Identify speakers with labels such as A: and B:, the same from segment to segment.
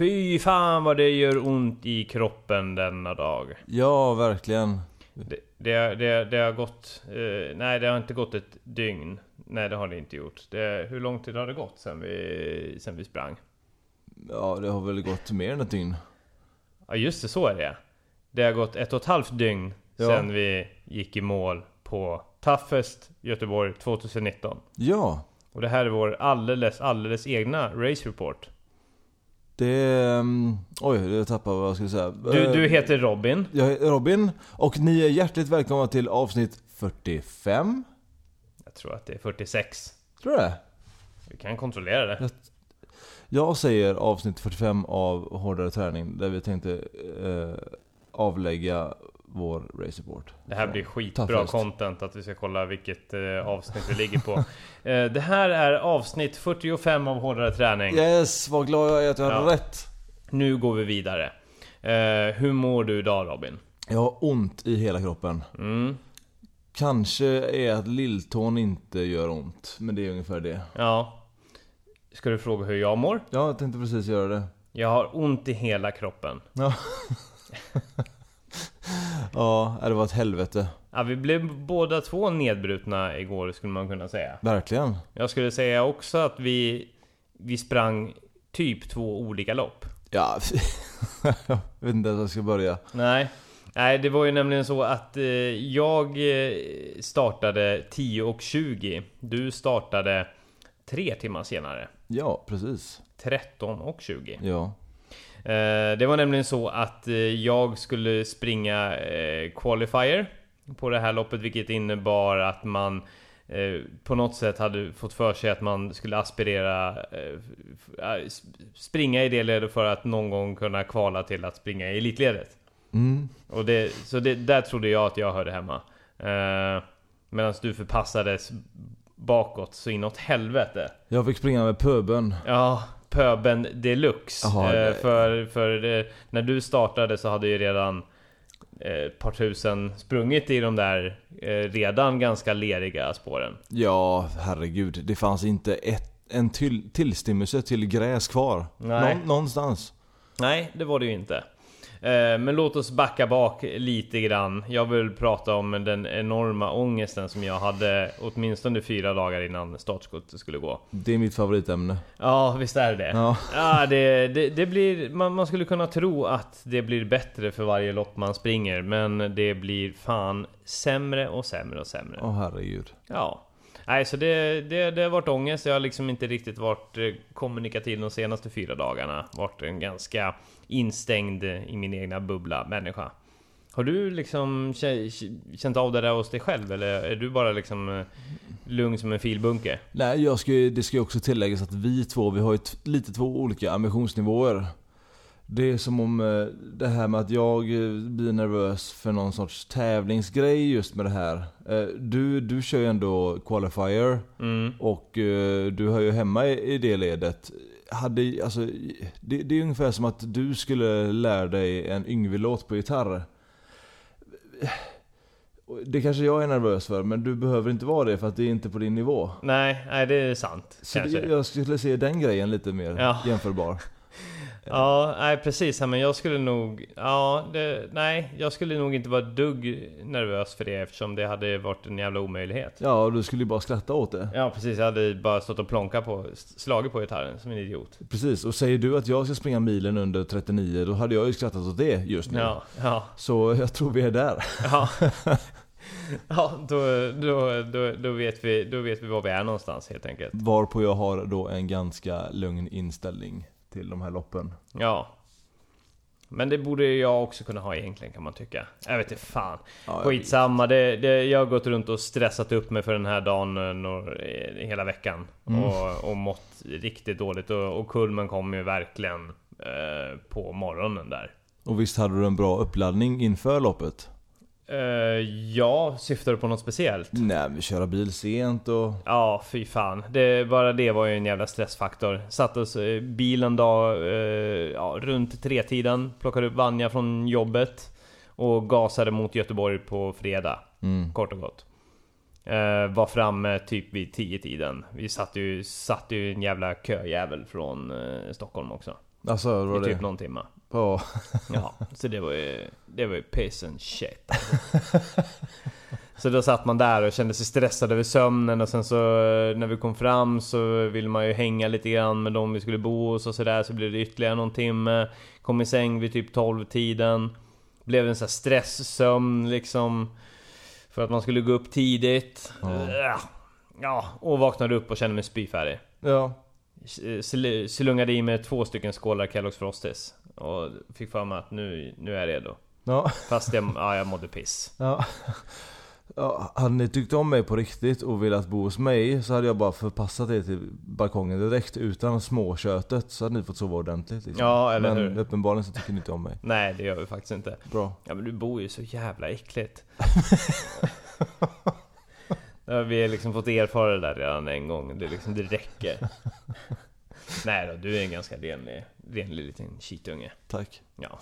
A: Fy fan vad det gör ont i kroppen denna dag.
B: Ja, verkligen.
A: Det, det, det, det har gått... Eh, nej, det har inte gått ett dygn. Nej, det har det inte gjort. Det, hur lång tid har det gått sen vi, sen vi sprang?
B: Ja, det har väl gått mer än ett dygn.
A: Ja, just det, så är det. Det har gått ett och ett halvt dygn
B: Ja.
A: sen vi gick i mål på Toughest Göteborg 2019.
B: Ja,
A: Och det här är vår alldeles, alldeles egna race report.
B: Det... är, mm, Oj, jag tappade vad jag skulle säga.
A: Du,
B: Eh,
A: du heter Robin.
B: Jag är Robin, och ni är hjärtligt välkomna till avsnitt 45.
A: Jag tror att det är 46.
B: Tror du det?
A: Vi kan kontrollera det.
B: Jag säger avsnitt 45 av Hårdare träning, där vi tänkte eh, avlägga vår race report.
A: Det här blir skitbra
B: toughest.
A: content att vi ska kolla vilket eh, avsnitt vi ligger på. Eh, det här är avsnitt 45 av Hårdare Träning.
B: Yes, vad glad jag är att jag hade
A: Ja.
B: rätt.
A: Nu går vi vidare. Eh, hur mår du idag Robin?
B: Jag har ont i hela kroppen.
A: Mm,
B: Kanske är att lilltån inte gör ont, men det är ungefär det.
A: ja. Ska du fråga hur jag mår?
B: Ja, jag tänkte precis göra det.
A: Jag har ont i hela kroppen.
B: Ja. ja, det var ett helvete.
A: Ja, vi blev båda två nedbrutna igår skulle man kunna säga.
B: Verkligen.
A: Jag skulle säga också att vi, vi sprang typ två olika lopp.
B: Ja, jag vet inte ens jag ska börja.
A: Nej. Nej, det var ju nämligen så att eh, jag eh, startade 10 och 20. Du startade tre timmar senare.
B: Ja, precis.
A: 13 och 20.
B: Ja.
A: Eh, det var nämligen så att eh, jag skulle springa eh, Qualifier på det här loppet, vilket innebar att man på något sätt hade fått för sig att man skulle aspirera springa i det ledet för att någon gång kunna kvala till att springa i elitledet.
B: Mm.
A: Och det, så det, där trodde jag att jag hörde hemma. Eh, Medan du förpassades bakåt så inåt helvete.
B: Jag fick springa med pöben.
A: Ja, pöben deluxe.
B: Jaha,
A: eh, för för eh, när du startade så hade ju redan eh, ett par tusen sprungit i de där eh, redan ganska leriga spåren.
B: Ja, herregud. Det fanns inte ett, en till, tillstymmelse till gräs kvar.
A: Nej.
B: Nå, någonstans.
A: Nej, det var det ju inte. Eh, Men låt oss backa bak lite grann. Jag vill prata om den enorma ångesten som jag hade åtminstone fyra dagar innan startskottet skulle gå.
B: Det är mitt favoritämne.
A: Ja, visst är det
B: Ja.
A: Ja, det, det, det blir... Man, man skulle kunna tro att det blir bättre för varje lopp man springer, men det blir fan sämre och sämre och sämre.
B: Åh herregud.
A: Ja. Nej, så det, det, det har varit ångest. Jag har liksom inte riktigt varit eh, kommunikativ de senaste fyra dagarna. Varit en ganska instängd i min egna bubbla människa. Har du liksom kä- känt av det där hos dig själv? Eller är du bara liksom eh, lugn som en filbunke?
B: Nej, jag ska, det ska ju också tilläggas att vi två, vi har ju lite två olika ambitionsnivåer. Det är som om eh, det här med att jag eh, blir nervös för någon sorts tävlingsgrej just med det här. Du, du kör ju ändå qualifier
A: Mm.
B: och du hör ju hemma i det ledet. Hade, alltså, det, det är ungefär som att du skulle lära dig en Yngwie-låt på gitarr. Det kanske jag är nervös för, men du behöver inte vara det för att det är inte på din nivå.
A: Nej, nej det är sant.
B: Så
A: kanske.
B: jag skulle se den grejen lite mer
A: Ja.
B: jämförbar.
A: Ja, nej precis. Men jag skulle nog... Ja, det, nej. Jag skulle nog inte vara dugg nervös för det eftersom det hade varit en jävla omöjlighet.
B: Ja, och du skulle ju bara skratta åt det.
A: Ja, precis. Jag hade bara stått och plonkat på... Slagit på gitarren som en idiot.
B: Precis, och säger du att jag ska springa milen under 39, då hade jag ju skrattat åt det just nu.
A: Ja, ja,
B: Så jag tror vi är där.
A: ja. Ja, då, då, då, då, vet vi, då vet vi var vi är någonstans helt enkelt.
B: Varpå jag har då en ganska lugn inställning till de här loppen.
A: Ja. Men det borde jag också kunna ha egentligen kan man tycka. Jag vet inte fan.
B: Ja,
A: Skitsamma, det, det, jag har gått runt och stressat upp mig för den här dagen når, eh, hela veckan.
B: Mm.
A: Och, och mått riktigt dåligt. Och, och kulmen kom ju verkligen eh, på morgonen där.
B: Och visst hade du en bra uppladdning inför loppet?
A: Eh, ja, syftar du på något speciellt?
B: Nej, vi köra bil sent och...
A: Ja, fy fan. Det, bara det var ju en jävla stressfaktor. Satt oss i bilen dag, eh, ja, runt tretiden, plockade upp Vanja från jobbet och gasade mot Göteborg på fredag.
B: Mm.
A: Kort och gott. Eh, var framme typ vid tio tiden. Vi satt ju, satt ju en jävla köjävel från eh, Stockholm också.
B: Alltså, var
A: I typ
B: det?
A: någon timma.
B: Ja.
A: Ja, så det var ju, det var ju piss and shit. alltså. Så då satt man där och kände sig stressad över sömnen och sen så eh, när vi kom fram så ville man ju hänga lite grann med de vi skulle bo hos och sådär så blev det ytterligare någon timme. Kom i säng vid typ 12 tiden. Blev en sån här stresssömn liksom. För att man skulle gå upp tidigt.
B: Ja.
A: Ja, och vaknade upp och kände mig spyfärdig.
B: Ja.
A: Sl- Slungade i mig två stycken skålar Kellogg's Frosties. Och fick för mig att nu, nu är jag redo.
B: Ja.
A: Fast jag, ja, jag mådde piss.
B: Ja. Ja, hade ni tyckt om mig på riktigt och velat bo hos mig så hade jag bara förpassat er till balkongen direkt utan småköttet så hade ni fått sova ordentligt liksom.
A: Ja, eller
B: Men
A: hur?
B: uppenbarligen så tycker ni inte om mig.
A: Nej, det gör vi faktiskt inte.
B: Bra.
A: Ja men du bor ju så jävla äckligt. ja, vi har liksom fått erfara det där redan en gång. Det, liksom, det räcker. Nej då, du är en ganska renlig, renlig liten skitunge.
B: Tack.
A: Ja.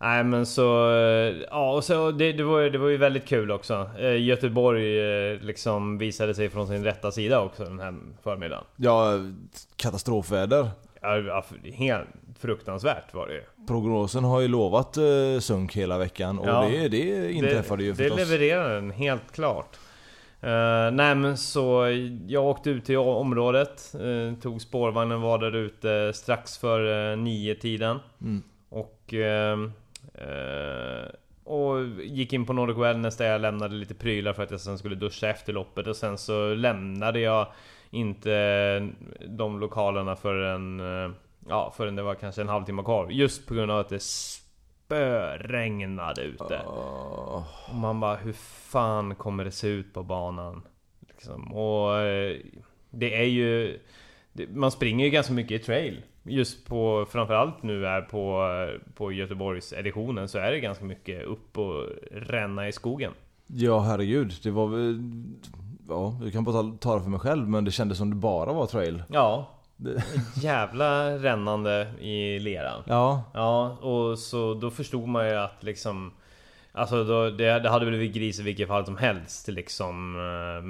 A: Nej men så, ja och så det, det, var, ju- det var ju väldigt kul också. Eh, Göteborg eh, liksom visade sig från sin rätta sida också den här förmiddagen.
B: Ja, katastrofväder.
A: Ja, helt fruktansvärt var det ju.
B: Prognosen har ju lovat eh, sunk hela veckan och
A: Ja.
B: det, det inträffade ju
A: det, det
B: förstås.
A: levererar den, helt klart. Uh, nej men så, jag åkte ut till området, eh, tog spårvagnen, var där ute strax före nio tiden
B: Mm.
A: Och... eh, och gick in på Nordic Wellness där jag lämnade lite prylar för att jag sen skulle duscha efter loppet och sen så lämnade jag inte de lokalerna förrän... Ja, förrän det var kanske en halvtimme kvar. Just på grund av att det spöregnade ute.
B: Åh.
A: Och man bara, hur fan kommer det se ut på banan? Liksom. Och eh, det är ju... Man springer ju ganska mycket i trail. Just på, framförallt nu är på, eh, på Göteborgs editionen så är det ganska mycket upp och ränna i skogen.
B: Ja herregud, det var väl... Ja, jag kan bara ta- det för mig själv men det kändes som det bara var trail.
A: Ja, jävla rännande i leran.
B: ja,
A: Ja, och så då förstod man ju att liksom Alltså då, det, det hade blivit gris i vilket fall som helst liksom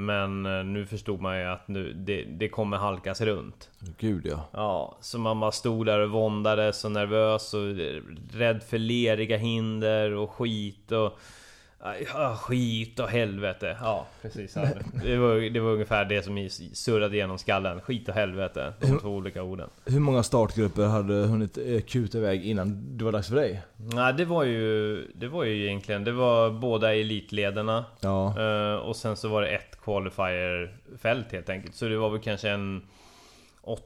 A: Men eh, nu förstod man ju att nu, det, det kommer halkas runt
B: gud ja.
A: Ja, så man bara stod där och våndades och nervös och rädd för leriga hinder och skit och... Skit och helvete. Ja, precis. Det var, det var ungefär det som surrade genom skallen. Skit och helvete. De två olika orden.
B: Hur många startgrupper hade hunnit eh, kuta iväg innan det var dags för dig?
A: Nej, det var ju... Det var ju egentligen... Det var båda elitledarna.
B: Ja,
A: eh, Och sen så var det ett qualifier-fält helt enkelt. Så det var väl kanske en... Åt,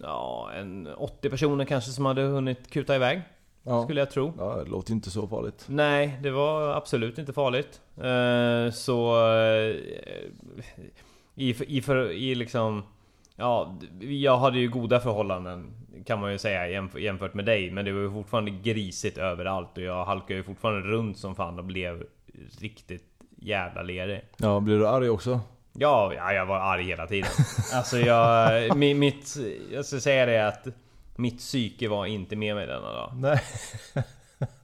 A: ja, en 80 personer kanske som hade hunnit kuta iväg.
B: Ja.
A: Skulle jag tro.
B: ja det låter inte så farligt.
A: Nej, det var absolut inte farligt. Eh, så... eh, I, i, för, I liksom... Ja, jag hade ju goda förhållanden kan man ju säga jämf- jämfört med dig. Men det var ju fortfarande grisigt överallt och jag halkade ju fortfarande runt som fan och blev riktigt jävla lerig.
B: Ja, blir du arg också?
A: Ja, ja, jag var arg hela tiden. Alltså jag... mi- mitt... Jag ska säga det att... Mitt psyke var inte med mig denna dag.
B: Nej.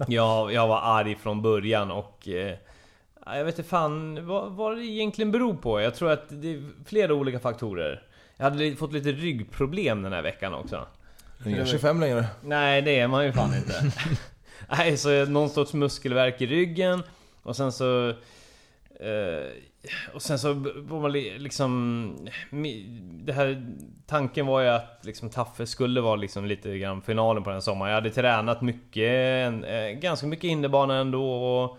A: Jag, jag var arg från början och... Eh, jag vet inte fan vad, vad det egentligen beror på. Jag tror att det är flera olika faktorer. Jag hade fått lite ryggproblem den här veckan också.
B: Inga 25 längre.
A: Nej, det är man ju fan inte. Nej, så någon sorts muskelvärk i ryggen och sen så... Eh, och sen så var man li- liksom... Det här... Tanken var ju att liksom Taffe skulle vara liksom lite grann finalen på den sommaren. Jag hade tränat mycket, en, eh, ganska mycket innebana ändå och,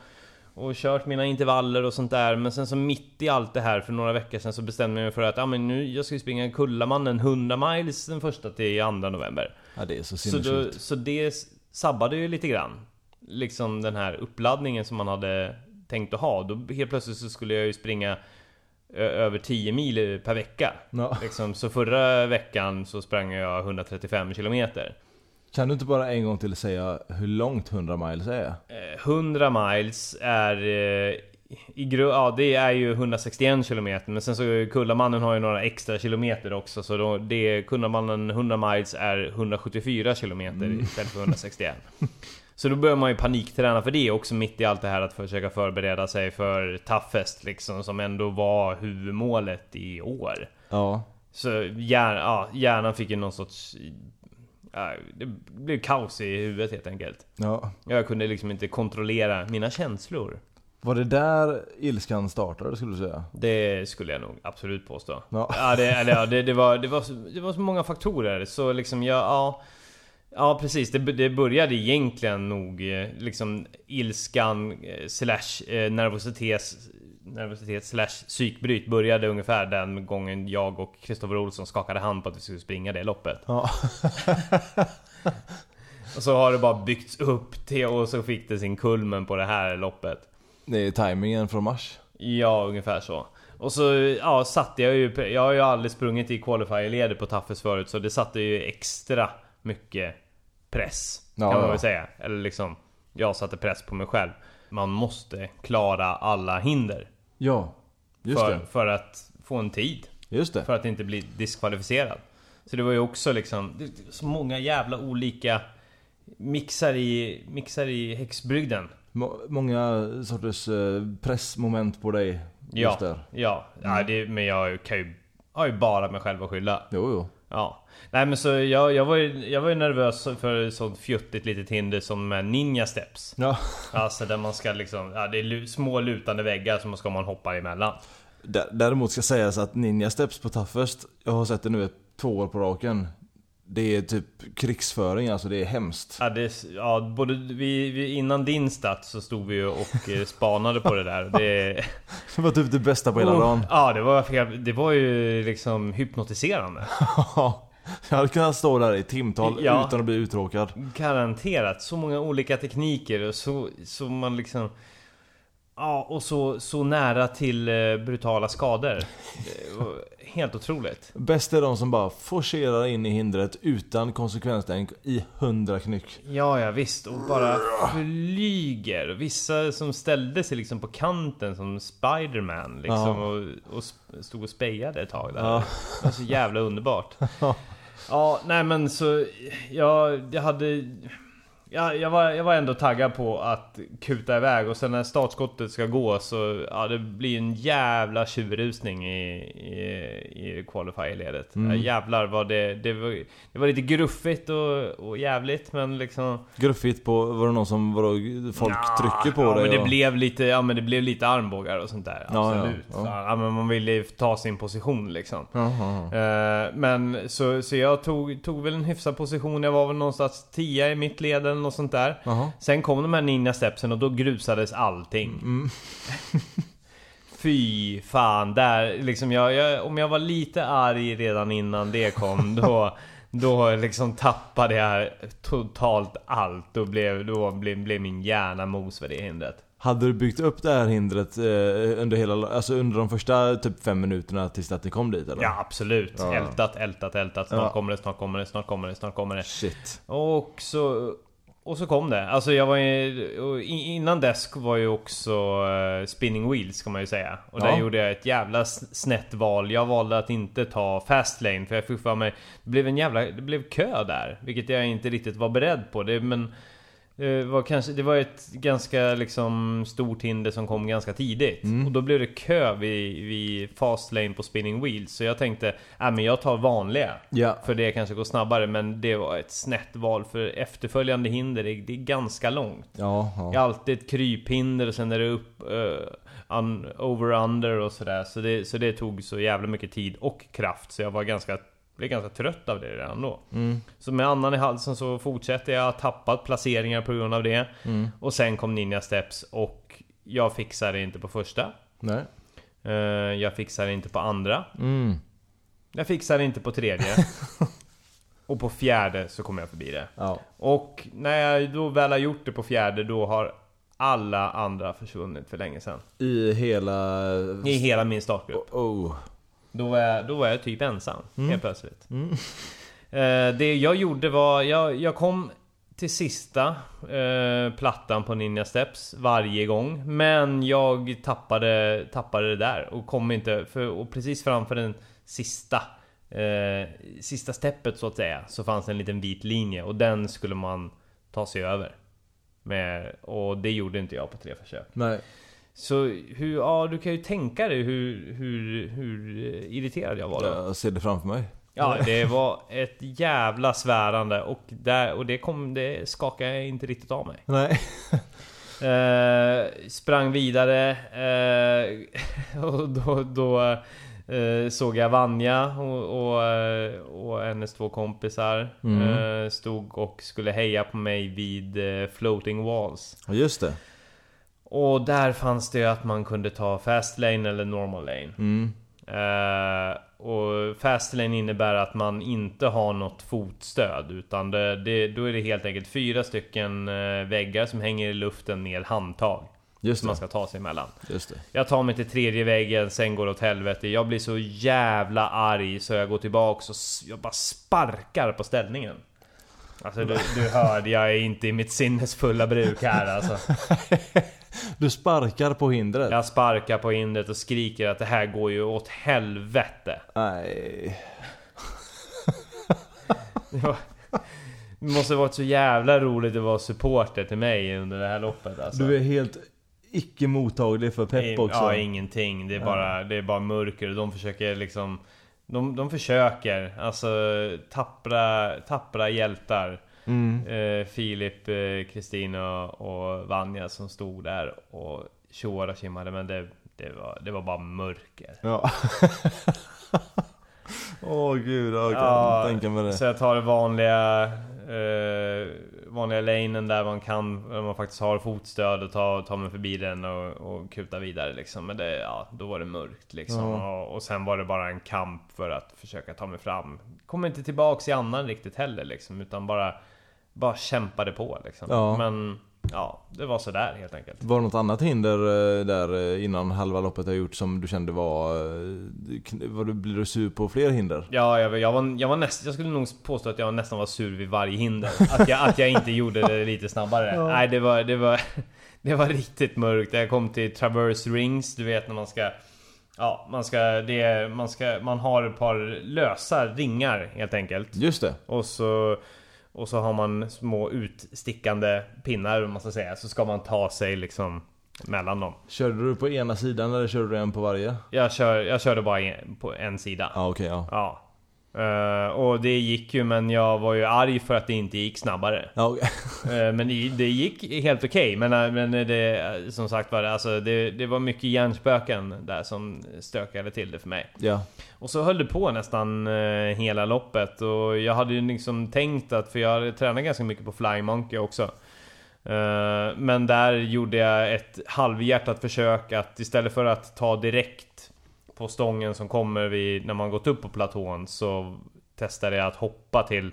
A: och kört mina intervaller och sånt där. Men sen så mitt i allt det här för några veckor sedan så bestämde jag mig för att ja, men nu, jag ska ju springa Kullamannen 100 miles den första till 2 november.
B: Ja, det är så
A: Så,
B: sinnessjukt.
A: så det sabbade ju lite grann. Liksom den här uppladdningen som man hade tänkt att ha. Då helt plötsligt så skulle jag ju springa över 10 mil per vecka.
B: Ja.
A: Liksom, så förra veckan så sprang jag 135 kilometer.
B: Kan du inte bara en gång till säga hur långt 100 miles är?
A: Eh, 100 miles är... eh, I gru- ja, det är ju 161 kilometer men sen så Kullamannen har ju några extra kilometer också så då, det Kullamannen 100 miles är 174 kilometer istället för 161 Så då börjar man ju panikträna för det också mitt i allt det här att försöka förbereda sig för Toughest liksom som ändå var huvudmålet i år
B: Ja.
A: Så hjär, ja, hjärnan fick ju någon sorts ja, det blev kaos i huvudet helt enkelt.
B: Ja.
A: Jag kunde liksom inte kontrollera mina känslor.
B: Var det där ilskan startade skulle du säga?
A: Det skulle jag nog absolut påstå.
B: Ja.
A: Ja, det, eller, ja, det, det, var, det, var det var så många faktorer. Så liksom jag, ja... Ja precis, det, det började egentligen nog eh, liksom ilskan eh, slash eh, nervositet nervositet slash psykbryt började ungefär den gången jag och Kristoffer Olsson skakade hand på att vi skulle springa det loppet.
B: Ja.
A: Och så har det bara byggts upp till och så fick det sin kulmen på det här loppet.
B: Det är tajmingen från mars.
A: Ja, ungefär så. Och så ja, satte jag ju... Jag har ju aldrig sprungit i qualifier-ledet på Taffes förut så det satte ju extra mycket press.
B: Ja,
A: kan man väl säga. Eller liksom... Jag satte press på mig själv. Man måste klara alla hinder.
B: Ja, just
A: för,
B: det.
A: för att få en tid.
B: Just det.
A: För att inte bli diskvalificerad. Så det var ju också liksom... Så många jävla olika mixar i, mixar i häxbrygden.
B: Må- många sorters eh, pressmoment på dig.
A: Ja, ja. ja det, men jag kan ju, har ju bara mig själv att skylla.
B: Jo, jo.
A: Ja. Nej men så jag, jag, var ju, jag var ju nervös för ett sånt fjuttigt litet hinder som med Ninja Steps.
B: Ja.
A: Alltså där man ska liksom, ja det är små lutande väggar som ska man hoppa emellan.
B: Däremot ska sägas att Ninja Steps på Toughest, jag har sett det nu ett, två år på raken. Det är typ krigsföring, alltså det är hemskt.
A: Ja, det, ja både vi, vi, innan din start så stod vi ju och eh, spanade på det där. Det,
B: Det var typ det bästa på hela dagen.
A: ja det var, det var ju liksom hypnotiserande.
B: jag hade kunnat stå där i timtal
A: Ja.
B: utan att bli uttråkad.
A: Garanterat, så många olika tekniker och så, så man liksom... Ja, och så, så nära till eh, brutala skador. Var Helt otroligt.
B: Bäst är de som bara forcerar in i hindret utan konsekvenstänk i 100 knyck.
A: Ja, ja visst. Och bara flyger. Vissa som ställde sig liksom på kanten som Spiderman liksom.
B: Ja.
A: Och, och stod och spejade ett tag där.
B: Ja.
A: Det var så jävla underbart. Ja, nej men så... Ja, jag hade... Ja, jag, var, jag var ändå taggad på att kuta iväg och sen när startskottet ska gå så... Ja, det blir en jävla tjurrusning i, i, i qualifier-ledet.
B: Mm.
A: Ja, jävlar vad det... Det var, det var lite gruffigt och, och jävligt men liksom...
B: Gruffigt på, var det någon som, vadå, folk
A: Ja,
B: trycker på
A: ja,
B: dig?
A: men det
B: och-
A: blev lite, ja men det blev lite armbågar och sånt där.
B: Ja, ja,
A: Absolut.
B: ja.
A: Ja, men man ville ju ta sin position liksom. Eh, Men så, så jag tog, tog väl en hyfsad position. Jag var väl någonstans 10 i mitt led eller något sånt där.
B: Jaha.
A: Sen kom de här ninja stepsen och då grusades allting.
B: Mm.
A: Fy fan, där liksom jag, jag, om jag var lite arg redan innan det kom då Då liksom tappade jag totalt allt och blev, då blev, blev min hjärna mos för det hindret.
B: Hade du byggt upp det här hindret eh, under hela, alltså under de första typ fem minuterna tills att det kom dit eller?
A: Ja absolut.
B: Ja.
A: Ältat, ältat, ältat. Snart
B: Ja.
A: kommer det, snart kommer det, snart kommer det, snart kommer det.
B: Shit.
A: Och så, och så kom det. Alltså jag var ju, innan dess var ju också eh, spinning wheels kan man ju säga. Och där
B: Ja.
A: gjorde jag ett jävla snett val. Jag valde att inte ta fast lane för jag fick för mig Det blev en jävla, det blev kö där. Vilket jag inte riktigt var beredd på. Det, men det var, kanske, det var ett ganska liksom stort hinder som kom ganska tidigt.
B: Mm.
A: Och då blev det kö vid, vid fast lane på spinning wheels. Så jag tänkte, äh, men jag tar vanliga.
B: Ja.
A: För det kanske går snabbare men det var ett snett val för efterföljande hinder det, det är ganska långt.
B: Ja, ja.
A: Det är alltid ett kryphinder och sen är det upp eh, un, over under och sådär. Så det, så det tog så jävla mycket tid och kraft så jag var ganska blev ganska trött av det redan då.
B: Mm.
A: Så med andan i halsen så fortsätter jag tappat placeringar på grund av det.
B: Mm.
A: Och sen kom Ninja Steps och jag fixade inte på första.
B: Nej.
A: Eh, jag fixade inte på andra.
B: Mm.
A: Jag fixade inte på tredje. och på fjärde så kom jag förbi det.
B: Ja.
A: Och när jag då väl har gjort det på fjärde då har alla andra försvunnit för länge sedan.
B: I hela...
A: I hela min startgrupp.
B: Oh.
A: Då var jag, då var jag typ ensam
B: Mm.
A: helt plötsligt.
B: Mm.
A: Eh, det jag gjorde var, jag, jag kom till sista eh, plattan på Ninja Steps varje gång. Men jag tappade, tappade det där och kom inte, för, och precis framför den sista eh, Sista steppet så att säga, så fanns en liten vit linje och den skulle man ta sig över. Med, och det gjorde inte jag på tre försök.
B: Nej.
A: Så hur, ja du kan ju tänka dig hur, hur, hur irriterad jag var då.
B: Jag ser det framför mig.
A: Ja, det var ett jävla svärande och, där, och det, kom, det skakade jag inte riktigt av mig.
B: Nej.
A: Eh, sprang vidare eh, och då, då eh, såg jag Vanja och, och, eh, och hennes två kompisar
B: Mm.
A: eh, stod och skulle heja på mig vid eh, floating walls.
B: Just det.
A: Och där fanns det ju att man kunde ta fast lane eller normal lane.
B: Mm.
A: Eh, och fast lane innebär att man inte har något fotstöd utan det, det, då är det helt enkelt fyra stycken eh, väggar som hänger i luften med handtag.
B: Just
A: Som man ska ta sig emellan.
B: Just det.
A: Jag tar mig till tredje väggen, sen går det åt helvete. Jag blir så jävla arg så jag går tillbaks och jag bara sparkar på ställningen. Alltså du, du hörde, jag är inte i mitt sinnesfulla bruk här alltså.
B: Du sparkar på hindret?
A: Jag sparkar på hindret och skriker att det här går ju åt helvete.
B: Nej.
A: Det det måste varit så jävla roligt att vara supporter till mig under det här loppet alltså.
B: Du är helt icke mottaglig för pepp också.
A: Ja, ingenting. Det är bara, det är bara mörker och de försöker liksom... De, de försöker, alltså tappra, tappra hjältar.
B: Mm.
A: Eh, Filip, eh, Kristina och Vanja som stod där och tjoade och tjimmade men det, det, var, det var bara mörker.
B: Ja. Åh gud, jag kan tänka mig det.
A: Så jag tar det vanliga eh, Vanliga lanen där man kan Där man faktiskt har fotstöd och tar, tar mig förbi den och, och kutar vidare liksom Men det, ja, då var det mörkt liksom
B: Ja.
A: och, och sen var det bara en kamp för att försöka ta mig fram Kom inte tillbaks i annan riktigt heller liksom Utan bara Bara kämpade på liksom
B: Ja.
A: Men Ja, det var sådär helt enkelt
B: Var det något annat hinder eh, där eh, innan halva loppet har gjort som du kände var... eh, Var du, blir du sur på fler hinder?
A: Ja, jag, jag, var, jag var näst, jag skulle nog påstå att jag nästan var sur vid varje hinder. Att jag, att jag inte gjorde det lite snabbare.
B: Ja.
A: Nej, det var, det var, det var riktigt mörkt. Jag kom till Traverse Rings, du vet när man ska... Ja, man ska, det, man ska, man har ett par lösa ringar helt enkelt.
B: Just det.
A: Och så, och så har man små utstickande pinnar, om man ska säga. Så ska man ta sig liksom mellan dem.
B: Körde du på ena sidan eller körde du en på varje?
A: Jag, kör, jag körde bara en, på en sida.
B: Ja okej, ja.
A: Ja. Eh, och det gick ju men jag var ju arg för att det inte gick snabbare.
B: ja okej.
A: Eh, men det, det gick helt okej. Men, eh, men det, som sagt var, alltså, det, det var mycket hjärnspöken där som stökade till det för mig.
B: ja.
A: Och så höll det på nästan eh, hela loppet. Och jag hade ju liksom tänkt att, för jag hade tränat ganska mycket på Flying Monkey också. Men där gjorde jag ett halvhjärtat försök att istället för att ta direkt på stången som kommer vid, när man gått upp på platån så testade jag att hoppa till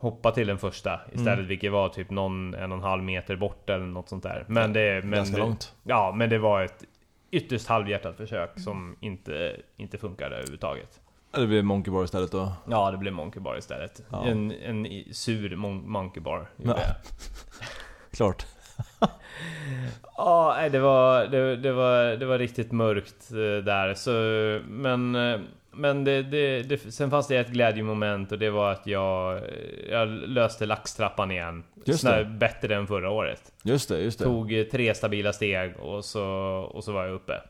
A: Hoppa till den första istället, vilket var typ någon en och en halv meter bort eller något sånt där. Men det... Men
B: Ganska långt.
A: Ja, men det var ett ytterst halvhjärtat försök som inte, inte funkade överhuvudtaget.
B: Det blev Monkey Bar istället då.
A: Ja, det blev Monkey Bar istället.
B: Ja.
A: En, en sur mon- Monkey Bar
B: Ja. Klart.
A: Ja, det var, det, det, var, det var riktigt mörkt eh, där. Så, men eh, men det, det, det, sen fanns det ett glädjemoment och det var att jag, eh, jag löste laxtrappan igen.
B: Just det.
A: Bättre än förra året.
B: Just det, just det.
A: Tog tre stabila steg och så, och så var jag uppe.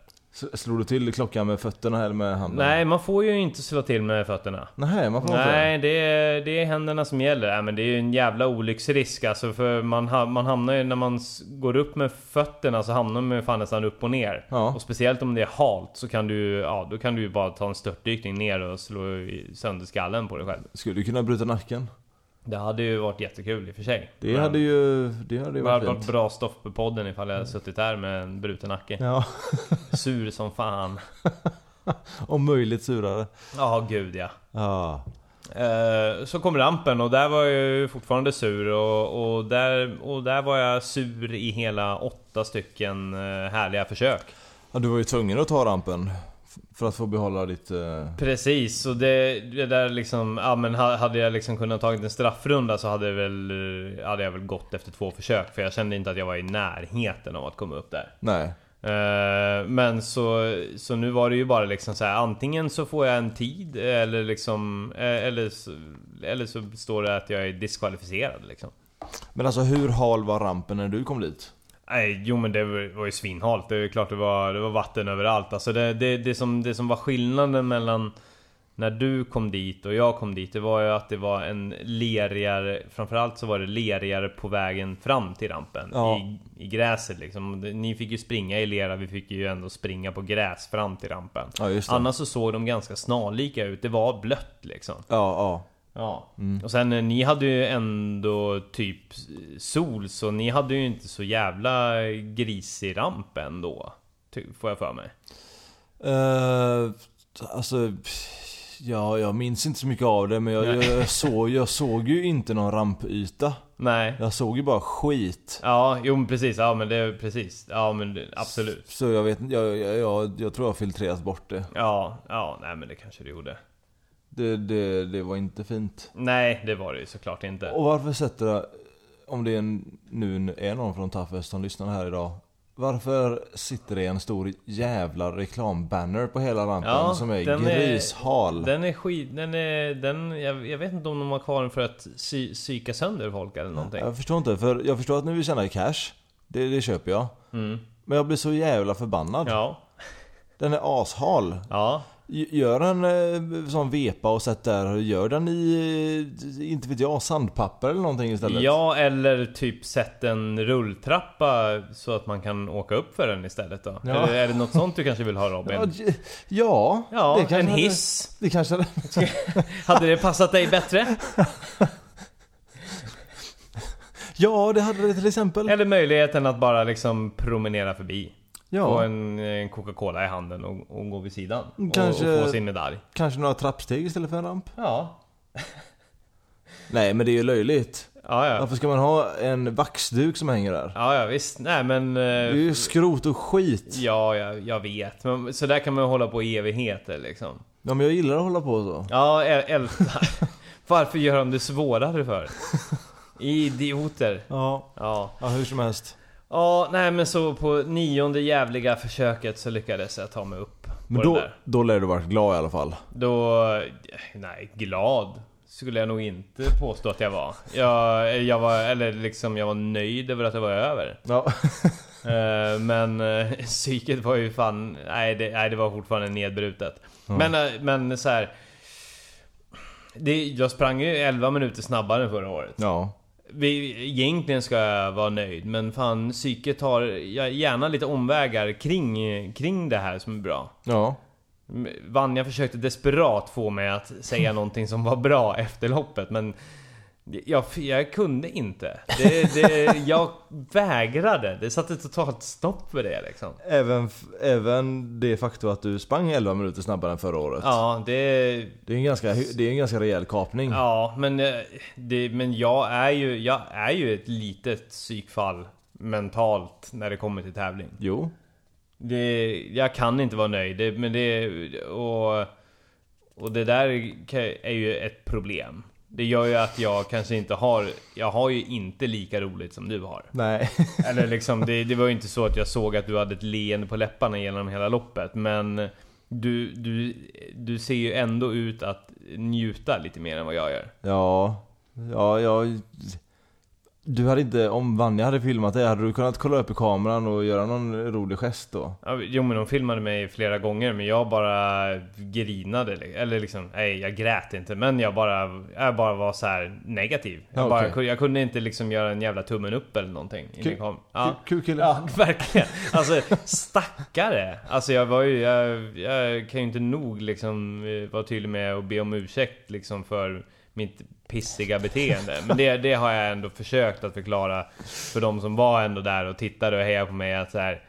B: S- Slog du till klockan med fötterna eller med handen?
A: Nej, man får ju inte slå till med fötterna.
B: Nej, man får inte
A: Nej, det är, det är händerna som gäller. Nej, men det är ju en jävla olycksrisk alltså, för man, ha- man hamnar ju när man går upp med fötterna så hamnar man ju fan nästan upp och ner.
B: Ja.
A: Och speciellt om det är halt så kan du, ja, då kan du ju bara ta en störtdykning ner och slå sönder skallen på dig själv.
B: Skulle du kunna bryta nacken?
A: Det hade ju varit jättekul i och för sig.
B: Det
A: Men
B: hade ju... Det hade ju varit
A: varit
B: fint.
A: bra stoff på podden ifall jag hade suttit där med en bruten nacke.
B: Ja.
A: Sur som fan.
B: Om möjligt surare.
A: Ja, gud ja.
B: Ja.
A: Eh, Så kom rampen och där var jag ju fortfarande sur och, och, där, och där var jag sur i hela åtta stycken eh, härliga försök.
B: ja. Du var ju tvungen att ta rampen. För att få behålla ditt... eh,
A: Precis, och det, det där liksom, ja men ha- hade jag liksom kunnat tagit en straffrunda så hade, väl, eh, hade jag väl gått efter två försök för jag kände inte att jag var i närheten av att komma upp där.
B: Nej.
A: Eh, Men så, så nu var det ju bara liksom så här, antingen så får jag en tid eller liksom, eh, eller så, eller så står det att jag är diskvalificerad liksom.
B: Men alltså hur hal var rampen när du kom dit?
A: Nej, jo men det var ju svinhalt. Det är klart det var, det var vatten överallt. Alltså det, det, det, som, det som var skillnaden mellan när du kom dit och jag kom dit, det var ju att det var en lerigare, framförallt så var det lerigare på vägen fram till rampen.
B: Ja.
A: I, I gräset liksom. Ni fick ju springa i lera, vi fick ju ändå springa på gräs fram till rampen.
B: Ja.
A: Annars så såg de ganska snarlika ut, det var blött liksom.
B: Ja, ja.
A: Ja.
B: Mm.
A: Och sen eh, ni hade ju ändå typ sol, så ni hade ju inte så jävla grisig ramp ändå. Får jag för mig.
B: Uh, alltså, ja, jag minns inte så mycket av det men jag, jag, jag, såg, jag såg ju inte någon rampyta.
A: Nej.
B: Jag såg ju bara skit.
A: Ja, jo men precis. Ja men det precis. Ja men absolut.
B: Så jag vet jag, jag, jag, jag tror jag filtrerat bort det.
A: Ja, ja, nej men det kanske det gjorde.
B: Det, det. det var inte fint.
A: Nej, det var det ju såklart inte.
B: Och varför sätter det, om det är en, nu är någon från Toughest som lyssnar här idag. Varför sitter det en stor jävla reklambanner på hela rampen
A: Ja,
B: som är
A: den är-
B: grishal?
A: Den är skit, den är, den, jag, jag vet inte om de har kvar den för att sy, psyka sönder folk eller någonting.
B: Jag förstår inte, för jag förstår att ni vill tjäna cash. Det, det köper jag.
A: Mm.
B: Men jag blir så jävla förbannad.
A: Ja,
B: Den är ashal.
A: ja,
B: Gör en eh, sån vepa och sätt där, gör den i, eh, inte vet jag, sandpapper eller någonting istället.
A: ja eller typ sätt en rulltrappa så att man kan åka upp för den istället då.
B: Ja.
A: Eller är det något sånt du kanske vill ha Robin?
B: Ja, ja,
A: Ja,
B: det kanske
A: en hiss.
B: Det kanske hade,
A: Hade det passat dig bättre?
B: Ja, det hade det till exempel.
A: Eller möjligheten att bara liksom promenera förbi.
B: Ja,
A: en, en Coca-Cola i handen och, och gå vid sidan.
B: Kanske-
A: Och, och få sin medalj.
B: kanske några trappsteg istället för en ramp.
A: Ja.
B: Nej, men det är ju löjligt.
A: Ja, ja.
B: Varför ska man ha en vaxduk som hänger där?
A: Ja, ja visst. Nej men...
B: Det är
A: eh,
B: ju skrot och skit.
A: Ja, jag, jag vet. Men så där kan man hålla på i evigheter liksom.
B: Ja, men jag gillar att hålla på så.
A: Ja, äl- älskar. Varför gör de det svårare för? Idioter.
B: Ja,
A: Ja.
B: ja hur som helst.
A: Ja, nej men så på nionde jävliga försöket så lyckades jag ta mig upp
B: Men då, då lär du varit glad i alla fall.
A: Då... Nej, glad skulle jag nog inte påstå att jag var. Jag, jag var, eller liksom jag var nöjd över att det var över.
B: Ja.
A: Eh, Men eh, psyket var ju fan... Nej det, nej, det var fortfarande nedbrutet. Men, eh, men så här. Det, jag sprang ju 11 minuter snabbare än förra året.
B: Ja.
A: Vi, egentligen ska jag vara nöjd, men fan psyket tar gärna lite omvägar kring, kring det här som är bra.
B: Ja.
A: Vanja försökte desperat få mig att säga någonting som var bra efter loppet, men jag, jag kunde inte. Det, det, jag vägrade. Det satte totalt stopp för det liksom.
B: Även, även det faktum att du sprang 11 minuter snabbare än förra året.
A: Ja, det...
B: Det är en ganska, det är en ganska rejäl kapning.
A: Ja, men, eh, det, men jag är ju, jag är ju ett litet psykfall mentalt när det kommer till tävling.
B: Jo.
A: Det, jag kan inte vara nöjd, det, men det... Och, och det där är ju ett problem. Det gör ju att jag kanske inte har... Jag har ju inte lika roligt som du har.
B: Nej.
A: Eller liksom, det, det var ju inte så att jag såg att du hade ett leende på läpparna genom hela loppet. Men du, du, du ser ju ändå ut att njuta lite mer än vad jag gör.
B: Ja. Ja, jag... Du hade inte, om Vanja hade filmat det, hade du kunnat kolla upp i kameran och göra någon rolig gest då?
A: Ja, Jo men de filmade mig flera gånger men jag bara grinade Eller liksom, nej jag grät inte men jag bara, jag bara var så här negativ jag,
B: Ja,
A: bara, jag kunde inte liksom göra en jävla tummen upp eller någonting
B: Kul-
A: ja.
B: Kul kille.
A: ja, verkligen! Alltså stackare! Alltså jag var ju, jag, jag kan ju inte nog liksom eh, vara tydlig med att be om ursäkt liksom för mitt pissiga beteende Men det, det har jag ändå försökt att förklara för de som var ändå där och tittade och hejade på mig att så här.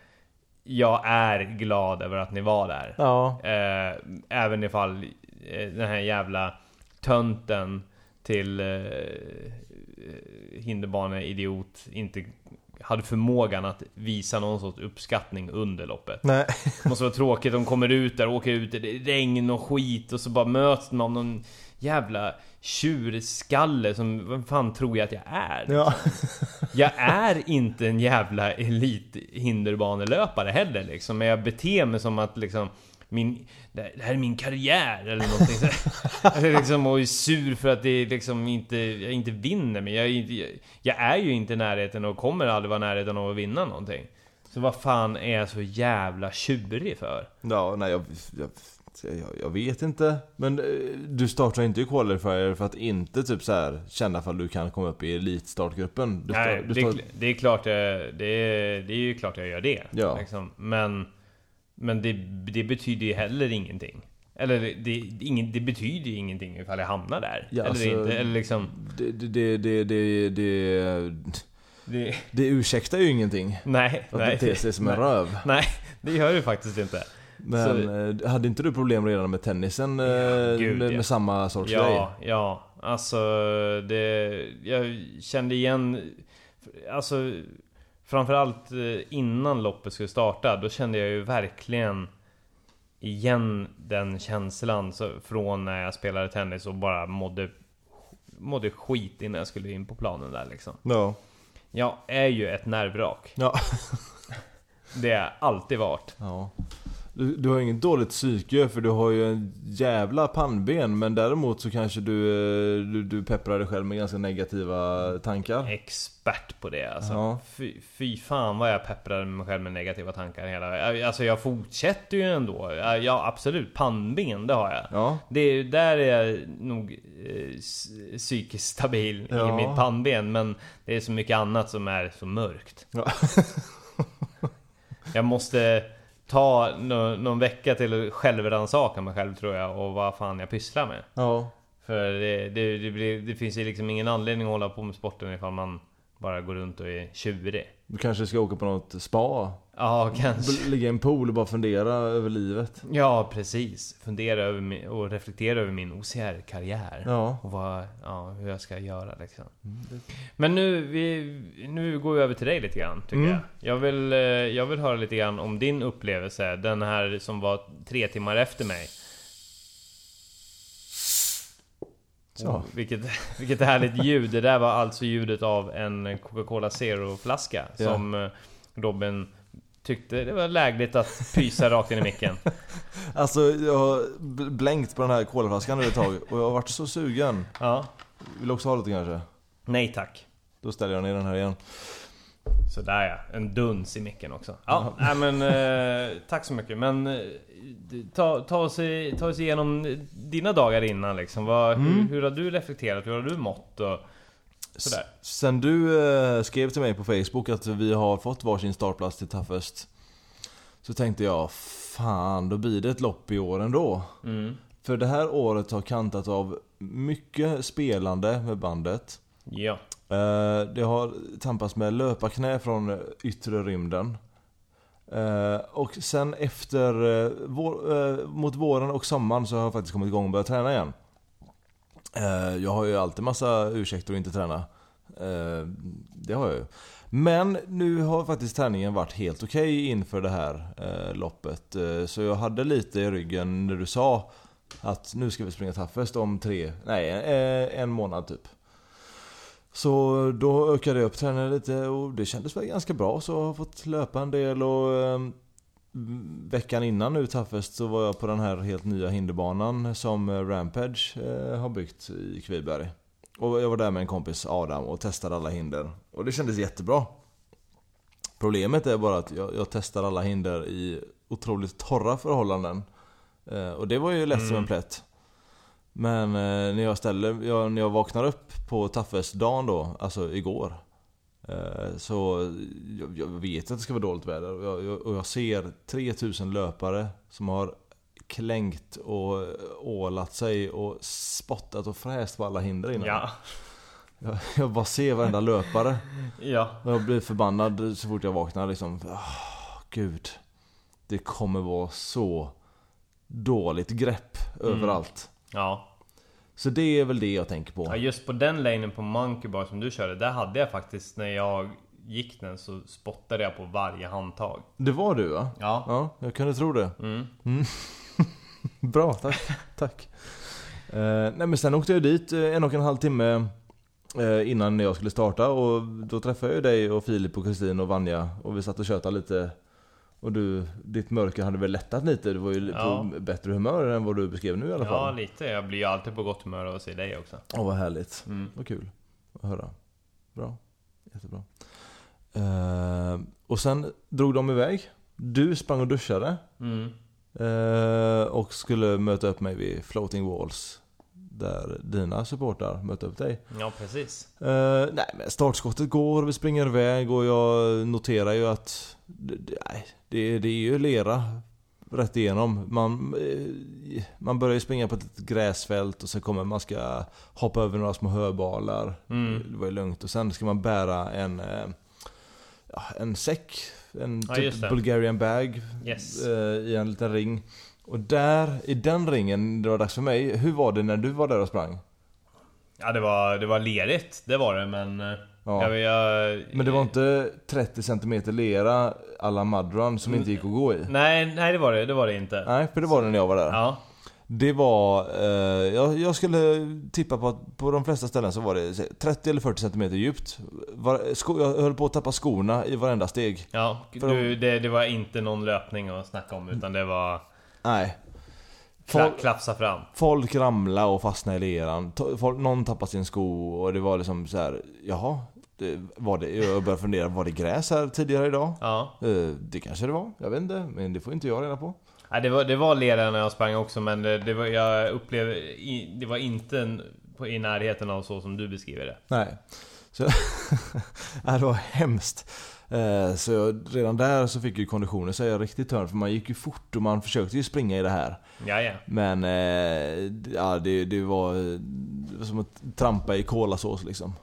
A: Jag är glad över att ni var där.
B: Ja.
A: Eh, även ifall eh, den här jävla tönten till eh, hinderbane-idiot inte hade förmågan att visa någon sorts uppskattning under loppet.
B: Nej.
A: Det måste vara tråkigt, de kommer ut där, åker ut i regn och skit och så bara möts de av någon jävla tjurskalle som, vem fan tror jag att jag är?
B: Ja.
A: Jag är inte en jävla elit hinderbanelöpare heller liksom, men jag beter mig som att liksom min, det här är min karriär eller någonting så Eller liksom, och är sur för att det liksom inte, jag inte vinner men jag är, jag är ju inte i närheten och kommer aldrig vara i närheten av att vinna någonting Så vad fan är jag så jävla tjurig för?
B: Ja, nej jag, jag jag, jag vet inte. Men eh, du startar inte i qualifier för att inte typ så här känna för att du kan komma upp i elitstartgruppen. Du
A: Nej,
B: du
A: det,
B: star-
A: är, det är klart jag, det är, det är ju klart jag gör det.
B: Ja.
A: Liksom. Men, men det, det betyder ju heller ingenting. Eller det, det, ingen, det betyder ju ingenting ifall jag hamnar där.
B: Ja,
A: eller
B: alltså-
A: inte. Eller liksom...
B: det, det, det, det, det, det,
A: Det,
B: det ursäktar ju ingenting.
A: nej,
B: Att
A: nej.
B: bete sig som en röv.
A: nej, det gör det faktiskt inte.
B: Men eh, hade inte du problem redan med tennisen? eh,
A: Ja, gud,
B: med,
A: ja.
B: samma sorts grej?
A: Ja, ja. Alltså, det... Jag kände igen... Alltså, framförallt eh, innan loppet skulle starta, då kände jag ju verkligen igen den känslan så, från när jag spelade tennis och bara mådde, mådde skit innan jag skulle in på planen där liksom.
B: Ja.
A: Jag är ju ett nervvrak.
B: Ja.
A: Det har jag alltid varit.
B: ja. Du, du har inget dåligt psyke för du har ju en jävla pannben men däremot så kanske du, eh, du, du pepprar dig själv med ganska negativa tankar.
A: Expert på det alltså.
B: Ja.
A: Fy, fy fan vad jag pepprade mig själv med negativa tankar hela Alltså jag fortsätter ju ändå. Ja absolut, pannben det har jag.
B: Ja.
A: Det är, där är jag nog eh, psykiskt stabil
B: Ja.
A: i mitt pannben. Men det är så mycket annat som är så mörkt.
B: Ja.
A: jag måste ta nå- någon vecka till att självrannsaka mig själv tror jag. Och vad fan jag pysslar med.
B: Ja.
A: För det, det, det, blir, det finns ju liksom ingen anledning att hålla på med sporten ifall man bara går runt och är tjurig.
B: Du kanske ska åka på något spa?
A: Ja, kanske.
B: Ligga i en pool och bara fundera över livet?
A: Ja, precis. Fundera över min, och reflektera över min OCR-karriär.
B: Ja.
A: Och vad, ja, hur jag ska göra liksom. Men nu, vi, nu går vi över till dig lite grann, tycker
B: Mm.
A: jag. Jag vill, eh, jag vill höra lite grann om din upplevelse. Den här som var tre timmar efter mig.
B: Så.
A: Oh, vilket, vilket härligt ljud. Det där var alltså ljudet av en Coca-Cola Zero-flaska.
B: Ja.
A: Som eh, Robin tyckte det var lägligt att pysa rakt in i micken.
B: Alltså jag har bl- blänkt på den här kolaflaskan nu ett tag och jag har varit så sugen.
A: Ja.
B: Vill du också ha lite kanske?
A: Nej tack.
B: Då ställer jag ner den här igen.
A: Sådär ja, en duns i micken också. Ja, nej, men eh, tack så mycket. Men eh, ta, ta, oss, i- ta oss igenom dina dagar innan liksom. Vad, hur,
B: Mm.
A: hur har du reflekterat? Hur har du mått? Och sådär.
B: Sen du eh, skrev till mig på Facebook att vi har fått varsin startplats till Toughest Så tänkte jag, fan då blir det ett lopp i år ändå.
A: Mm.
B: För det här året har kantat av mycket spelande med bandet.
A: Ja.
B: Eh, det har tampats med löparknä från yttre rymden. Eh, och sen efter, eh, vår, mot våren och sommaren så har jag faktiskt kommit igång och börjat träna igen. Jag har ju alltid massa ursäkter att inte träna. Det har jag ju. Men nu har faktiskt träningen varit helt okej inför det här loppet. Så jag hade lite i ryggen när du sa att nu ska vi springa Taffest om tre, nej en månad typ. Så då ökade jag upp träningen lite och det kändes väl ganska bra så jag har fått löpa en del och eh, Veckan innan nu Toughest så var jag på den här helt nya hinderbanan som eh, Rampage eh, har byggt i Kviberg. Och jag var där med en kompis Adam och testade alla hinder. Och det kändes jättebra. Problemet är bara att jag, jag testar alla hinder i otroligt torra förhållanden. Eh, och det var ju lätt som en plätt. Men eh, när jag ställer, jag, när jag vaknar upp på Toughest-dagen då, alltså igår. Eh, så jag, jag vet att det ska vara dåligt väder och jag, jag, och jag ser 3000 löpare som har klängt och ålat sig och spottat och fräst på alla hinder innan.
A: Ja.
B: Jag, jag bara ser varenda löpare.
A: Ja.
B: Och jag blir förbannad så fort jag vaknar liksom. Oh, gud. Det kommer vara så dåligt grepp överallt.
A: Ja.
B: Så det är väl det jag tänker på.
A: Ja, just på den lanen på Monkey Bar som du körde, där hade jag faktiskt när jag gick den så spottade jag på varje handtag.
B: Det var du va?
A: Ja.
B: Ja, jag kunde tro det.
A: Mm.
B: Bra, tack. tack. Eh, nej men sen åkte jag dit eh, en och en halv timme eh, innan jag skulle starta och då träffade jag dig och Filip och Kristin och Vanja och vi satt och tjötade lite. Och du, ditt mörker hade väl lättat lite? Du var ju
A: Ja.
B: på bättre humör än vad du beskrev nu i alla
A: Ja,
B: fall.
A: lite. Jag blir ju alltid på gott humör av att se dig också.
B: Åh vad härligt.
A: Mm.
B: Vad kul att höra. Bra. Jättebra. Eh, och sen drog de iväg. Du sprang och duschade.
A: Mm.
B: Eh, och skulle möta upp mig vid Floating Walls. Där dina supportrar mötte upp dig.
A: Ja, precis.
B: Eh, nej men startskottet går, vi springer iväg och jag noterar ju att nej, det, det är ju lera rätt igenom. Man, eh, man börjar ju springa på ett gräsfält och så kommer man ska hoppa över några små höbalar.
A: Mm.
B: Det var ju lugnt. Och sen ska man bära en, eh, en säck. En
A: Ja,
B: typ. Bulgarian bag
A: Yes.
B: eh, i en liten ring. Och där, i den ringen, det var dags för mig. Hur var det när du var där och sprang?
A: Ja, det var, det var lerigt. Det var det, men... eh,
B: Ja.
A: Jag, jag,
B: Men det var inte 30 cm lera alla Mudrun som inte gick att gå i?
A: Nej, nej det var det. Det var det inte.
B: Nej, för det var det när jag var där.
A: Ja.
B: Det var, eh, jag, jag skulle tippa på att på de flesta ställen så var det säg, 30 eller 40 cm djupt. Var, sko, jag höll på att tappa skorna i varenda steg.
A: Ja, du, det, det var inte någon löpning att snacka om utan det var
B: Nej. Folk,
A: klafsa fram.
B: folk ramlade och fastnade i leran. Folk, någon tappade sin sko och det var liksom så här. jaha. Det, var det, jag började fundera, var det gräs här tidigare idag?
A: Ja.
B: Eh, det kanske det var, jag vet inte. Men det får inte jag reda på.
A: Nej, det var, det var lera när jag sprang också men det, det var, jag upplevde... i- Det var inte en, på, i närheten av så som du beskriver det.
B: Nej. Så, det var hemskt. Eh, Så jag, redan där så fick ju konditionen säga riktigt törn för man gick ju fort och man försökte ju springa i det här.
A: Ja, ja.
B: Men eh, ja, det, det var som att trampa i kolasås liksom.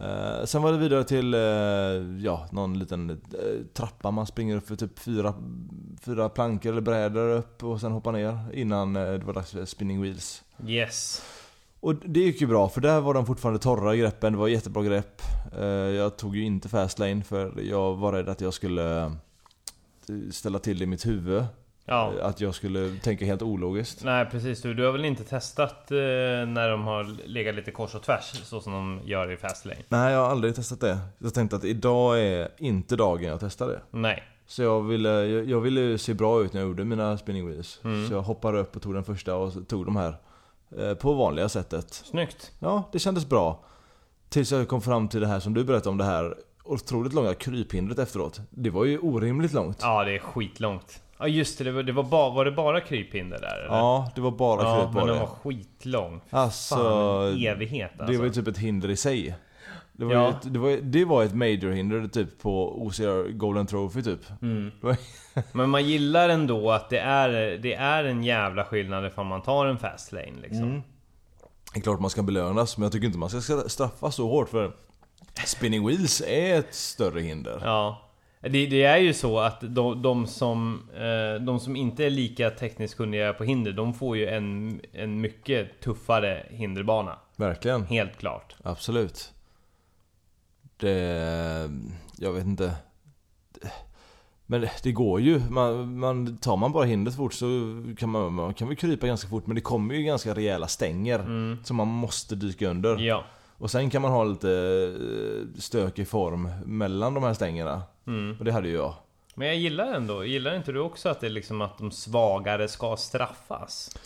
B: Eh, sen var det vidare till eh, ja, någon liten eh, trappa man springer upp för typ fyra, fyra plankor eller brädor upp och sen hoppar ner innan det var dags för spinning wheels.
A: Yes.
B: Och det gick ju bra för där var de fortfarande torra greppen, det var jättebra grepp. Jag tog ju inte fast lane för jag var rädd att jag skulle ställa till det i mitt huvud.
A: Ja.
B: Att jag skulle tänka helt ologiskt.
A: Nej precis, du, du har väl inte testat eh, när de har legat lite kors och tvärs så som de gör i Fastlane?
B: Nej, jag har aldrig testat det. Jag tänkte att idag är inte dagen jag testar det.
A: Nej.
B: Så jag ville, jag, jag ville se bra ut när jag gjorde mina spinning wheels.
A: Mm.
B: Så jag hoppade upp och tog den första och tog de här. eh, På vanliga sättet.
A: Snyggt.
B: Ja, det kändes bra. Tills jag kom fram till det här som du berättade om det här otroligt långa kryphindret efteråt. Det var ju orimligt långt.
A: Ja, det är skitlångt. Ja just det, det var, det var, ba, var det bara kryphinder där eller?
B: Ja, det var bara
A: ja
B: kryp
A: men
B: på
A: den var skitlång.
B: Alltså,
A: Fan, evighet alltså.
B: det var ju typ ett hinder i sig. Det var,
A: Ja.
B: ett, det, var, det var ett major hinder typ på OCR Golden Trophy typ.
A: Mm. Men man gillar ändå att det är, det är en jävla skillnad ifall man tar en fast lane liksom.
B: Mm. Det är klart man ska belönas, men jag tycker inte man ska straffas så hårt för Spinning wheels är ett större hinder.
A: Ja. Det, det är ju så att de, de, som, eh, de som inte är lika tekniskt kunniga på hinder, de får ju en, en mycket tuffare hinderbana.
B: Verkligen.
A: Helt klart.
B: Absolut. Det... Jag vet inte. Men det, går ju. Man, man, tar man bara hindret fort så kan man, man kan väl krypa ganska fort men det kommer ju ganska rejäla stänger.
A: Mm.
B: Som man måste dyka under.
A: Ja.
B: Och sen kan man ha lite eh, stökig form mellan de här stängerna.
A: Mm.
B: Och det hade ju jag.
A: Men jag gillar ändå, gillar inte du också att det är liksom att de svagare ska straffas?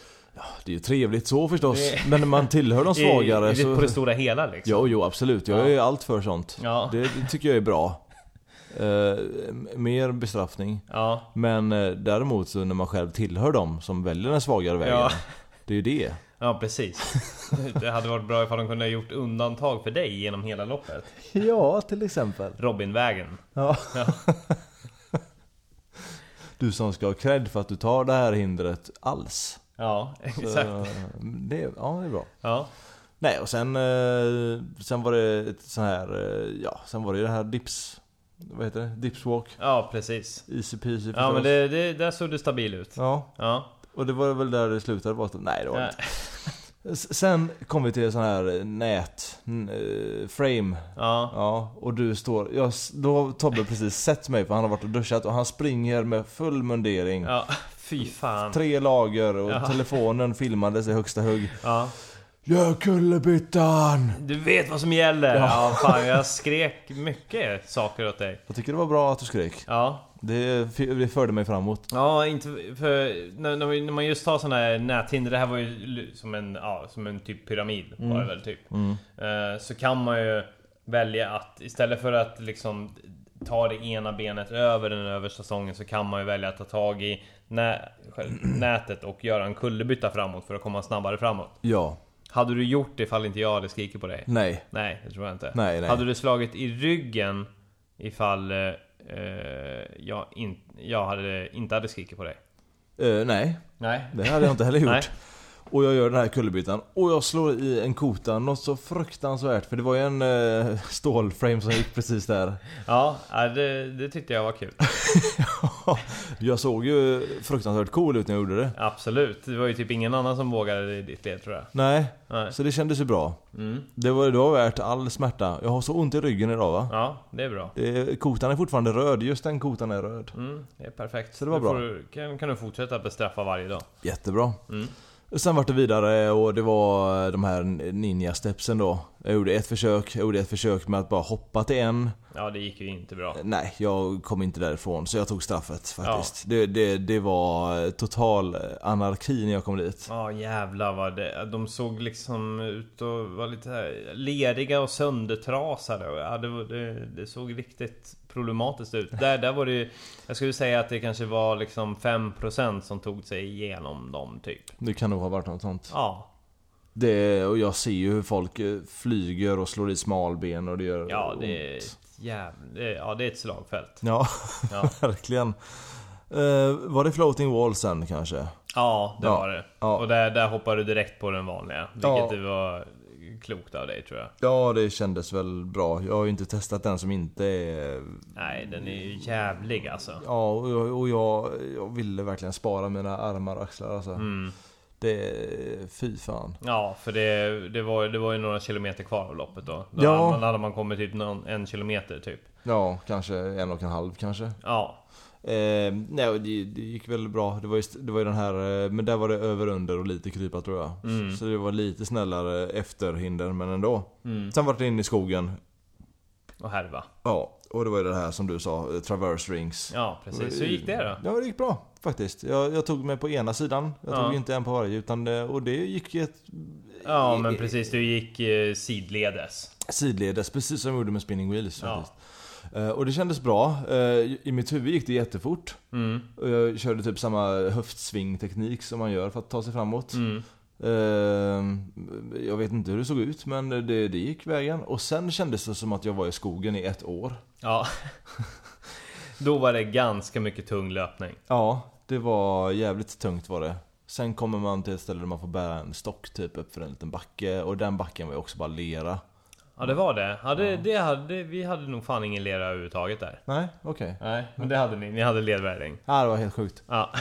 B: Det är ju trevligt så förstås.
A: Det-
B: Men när man tillhör de svagare
A: i,
B: så...
A: På det stora hela liksom?
B: Jo, jo absolut. Jag
A: Ja.
B: är allt för sånt.
A: Ja.
B: Det, det tycker jag är bra. Eh, mer bestraffning.
A: Ja.
B: Men eh, däremot så när man själv tillhör dem som väljer den svagare vägen.
A: Ja.
B: Det är ju det.
A: Ja, precis. Det hade varit bra ifall de kunde ha gjort undantag för dig genom hela loppet.
B: Ja, till exempel.
A: Robinvägen.
B: Ja.
A: Ja.
B: Du som ska ha cred för att du tar det här hindret alls.
A: Ja,
B: Så,
A: exakt.
B: det, ja, det är bra.
A: Ja.
B: Nej, och sen, eh, sen var det ett sån här, eh, ja, sen var det det här dips, vad heter det? Dipswalk.
A: ja, precis.
B: Easy peasy
A: Ja, men det, det, där såg det stabil ut.
B: Ja,
A: Ja.
B: Och det var väl där det slutade bara nej det var det inte. Sen kom vi till sån här nät, eh, frame.
A: Ja.
B: Ja, och du står, jag, då har Tobbe precis sett mig för han har varit och duschat och han springer med full mundering.
A: Ja, fy fan.
B: Tre lager och
A: Ja.
B: telefonen filmades i högsta hugg.
A: Ja.
B: Gör kullerbyttan!
A: Du vet vad som gäller!
B: Ja.
A: Ja, fan jag skrek mycket saker åt dig.
B: Jag tycker det var bra att du skrek.
A: Ja.
B: Det, det förde mig framåt.
A: Ja, inte för när, när man- just tar sådana här näthinder, det här var ju som en, ja, som en typ pyramid var det väl typ.
B: Mm.
A: Eh, Så kan man ju välja att istället för att liksom tar det ena benet över den översta stången så kan man ju välja att ta tag i nä nätet och göra en kullerbytta framåt för att komma snabbare framåt.
B: Ja.
A: Hade du gjort det ifall inte jag hade skrikit på dig?
B: Nej.
A: Nej, det tror jag inte.
B: Nej, nej.
A: Hade du slagit i ryggen ifall eh, eh, jag, in, jag hade, inte hade skrikit på dig?
B: Eh, nej,
A: Nej.
B: det hade jag inte heller gjort. Och jag gör den här kullerbyttan och jag slår i en kota något så fruktansvärt för det var ju en eh, stålframe som gick precis där.
A: Ja, det, det tyckte jag var kul.
B: jag såg ju fruktansvärt cool ut när jag gjorde det.
A: Absolut. Det var ju typ ingen annan som vågade i ditt led tror jag.
B: Nej,
A: Nej.
B: så det kändes ju bra.
A: Mm.
B: Det var, det var värt all smärta. Jag har så ont i ryggen idag va?
A: Ja, det är bra.
B: Det, kotan är fortfarande röd, just den kotan är röd.
A: Mm, det är perfekt.
B: Så det var bra.
A: Får du, kan, kan du fortsätta bestraffa varje dag.
B: Jättebra.
A: Mm.
B: Sen vart det vidare och det var de här ninja stepsen då. Jag gjorde ett försök, jag gjorde ett försök med att bara hoppa till en.
A: Ja, det gick ju inte bra.
B: Nej, jag kom inte därifrån så jag tog straffet faktiskt. Det, det, det var total anarki när jag kom dit.
A: Ja jävlar vad det... De såg liksom ut att vara lite här leriga och söndertrasade. Och Ja, det, var- det, det såg riktigt problematiskt ut. Där, där var det ju- Jag skulle säga att det kanske var liksom 5% som tog sig igenom dem typ.
B: Det kan nog ha varit något sånt.
A: Ja,
B: Det, och jag ser ju hur folk eh, flyger och slår i smalben och det gör
A: ja det är
B: ont.
A: ett jävla... Ja, det är ett slagfält.
B: Ja,
A: Ja,
B: verkligen. Eh, var det floating wall sen kanske?
A: ja det
B: Ja.
A: var det.
B: Ja.
A: Och där, där hoppade du direkt på den vanliga. Vilket det var klokt av dig tror jag.
B: Ja, det kändes väl bra. Jag har ju inte testat den som inte är...
A: Nej, den är ju jävlig alltså.
B: Ja, och jag, och jag, jag ville verkligen spara mina armar och axlar alltså.
A: Mm.
B: Det... Fy fan.
A: Ja, för det, det, var, det var ju några kilometer kvar av loppet då. Då
B: Ja.
A: hade man, hade man kommit typ någon, en kilometer typ.
B: Ja, kanske en och en halv kanske.
A: Ja,
B: Eh, nej, det, det gick väl bra. Det var ju, det var ju den här, eh, men där var det över under och lite krypa tror jag.
A: Mm.
B: Så det var lite snällare efterhinder, men ändå.
A: mm.
B: Sen var det in i skogen.
A: och härva.
B: Ja, och det var ju det här som du sa, eh, traverse rings.
A: Ja, precis. Hur gick det då?
B: Ja, det gick bra faktiskt. Jag, jag tog mig på ena sidan. Jag
A: Ja.
B: tog inte en på varje, utan det, och det gick ett
A: Ja, men precis. Du gick eh, sidledes.
B: sidledes, precis som jag gjorde med spinning wheels
A: Ja.
B: faktiskt. Eh, och det kändes bra. Eh, I mitt huvud gick det jättefort.
A: Mm.
B: Jag körde typ samma höftsvingteknik som man gör för att ta sig framåt.
A: Mm.
B: Eh, jag vet inte hur det såg ut men det, det gick vägen. Och sen kändes det som att jag var i skogen i ett år.
A: Ja. Då var det ganska mycket tung löpning.
B: Ja, det var jävligt tungt var det. Sen kommer man till ett ställe där man får bära en stock typ upp för en liten backe. Och den backen var ju också bara lera.
A: Ja, det var det. Ja, det, det hade, vi hade nog fan ingen lera överhuvudtaget där.
B: Nej, okej.
A: Nej, men det hade ni. Ni hade ledvärding.
B: Ja, det var helt sjukt.
A: Ja.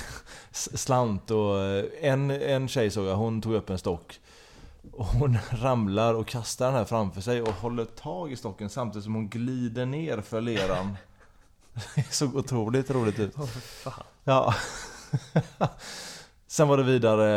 B: S- Slant och eh, en, en tjej såg jag, hon tog upp en stock. Och hon ramlar och kastar den här framför sig och håller tag i stocken samtidigt som hon glider ner för leran. Det såg otroligt roligt ut.
A: fan.
B: Ja. Sen var det vidare,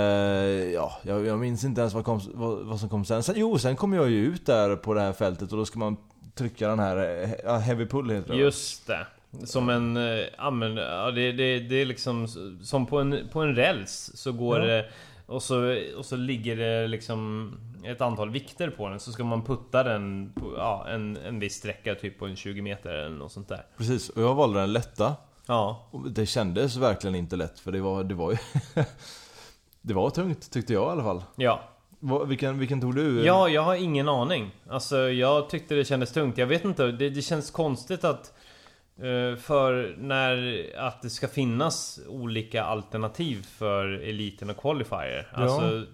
B: ja, jag, jag minns inte ens vad, kom, vad, vad som kom sen. sen. Jo, sen kom jag ju ut där på det här fältet och då ska man trycka den här, heavy pull heter det?
A: Just det. Som en, eh, ja men ja, det, det, det är liksom som på en, på en räls så går
B: Ja.
A: det och så, och så ligger det liksom ett antal vikter på den så ska man putta den på ja, en, en viss sträcka typ på en 20 meter eller något sånt där.
B: Precis, och jag valde den lätta.
A: Ja,
B: Och det kändes verkligen inte lätt för det var, det var ju... det var tungt tyckte jag i alla fall.
A: ja.
B: Vilken, vilken tog du?
A: Ja, jag har ingen aning. Alltså jag tyckte det kändes tungt. Jag vet inte, det, det känns konstigt att eh, för när att det ska finnas olika alternativ för eliten och qualifier.
B: Ja.
A: Alltså,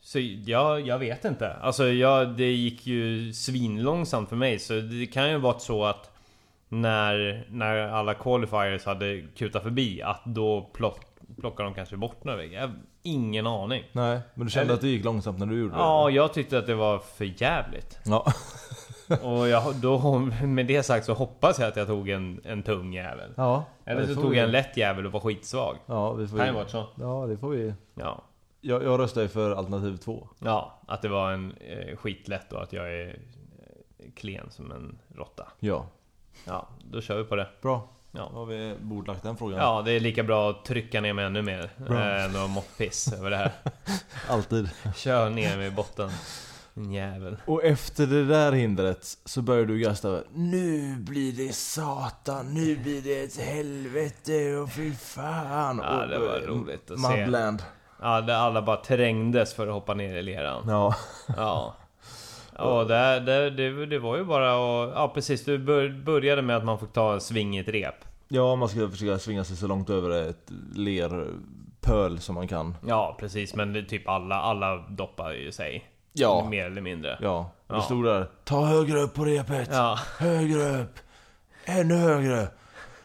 A: så jag, jag vet inte. Alltså jag, det gick ju svinlångsamt för mig. Så det kan ju vara så att när, när alla qualifiers hade kutat förbi, att då plock, plockar de kanske bort några väggar. Jag har ingen aning.
B: Nej, men du kände
A: Eller-
B: att det gick långsamt när du gjorde
A: Ja,
B: det?
A: jag tyckte att det var för jävligt.
B: Ja.
A: Och jag, då, med det sagt så hoppas jag att jag tog en, en tung jävel.
B: Ja.
A: Eller så tog jag en lätt jävel och var skitsvag.
B: Ja, vi får
A: Kan
B: ju...
A: ju varit så.
B: Ja, det får vi...
A: Ja.
B: Jag, jag röstar ju för alternativ två.
A: Ja, att det var en eh, skitlätt och att jag är eh, klen som en råtta.
B: Ja.
A: Ja, då kör vi på det.
B: Bra.
A: Ja.
B: Då har vi bordlagt den frågan.
A: Ja, det är lika bra att trycka ner mig ännu mer
B: Bra.
A: än att mått piss över det här.
B: Alltid.
A: Kör ner mig i botten. En jävel.
B: Och efter det där hindret så börjar du gasta Nu blir det satan, nu blir det ett helvete och fy fan.
A: Ja,
B: och,
A: det var
B: eh,
A: roligt att se.
B: Mudland.
A: Ja, där alla bara trängdes för att hoppa ner i leran.
B: Ja.
A: Ja. Ja, det, det, det, det var ju bara att... Ja, precis. Du bör, började med att man fick ta sving i ett rep.
B: ja, man ska försöka svinga sig så långt över ett lerpöl som man kan.
A: Ja, precis. Men det, typ alla, alla doppar ju sig.
B: Ja.
A: Mer eller mindre.
B: Ja, det
A: Ja.
B: stod där Ta högre upp på repet!
A: Ja.
B: Högre upp! Ännu högre!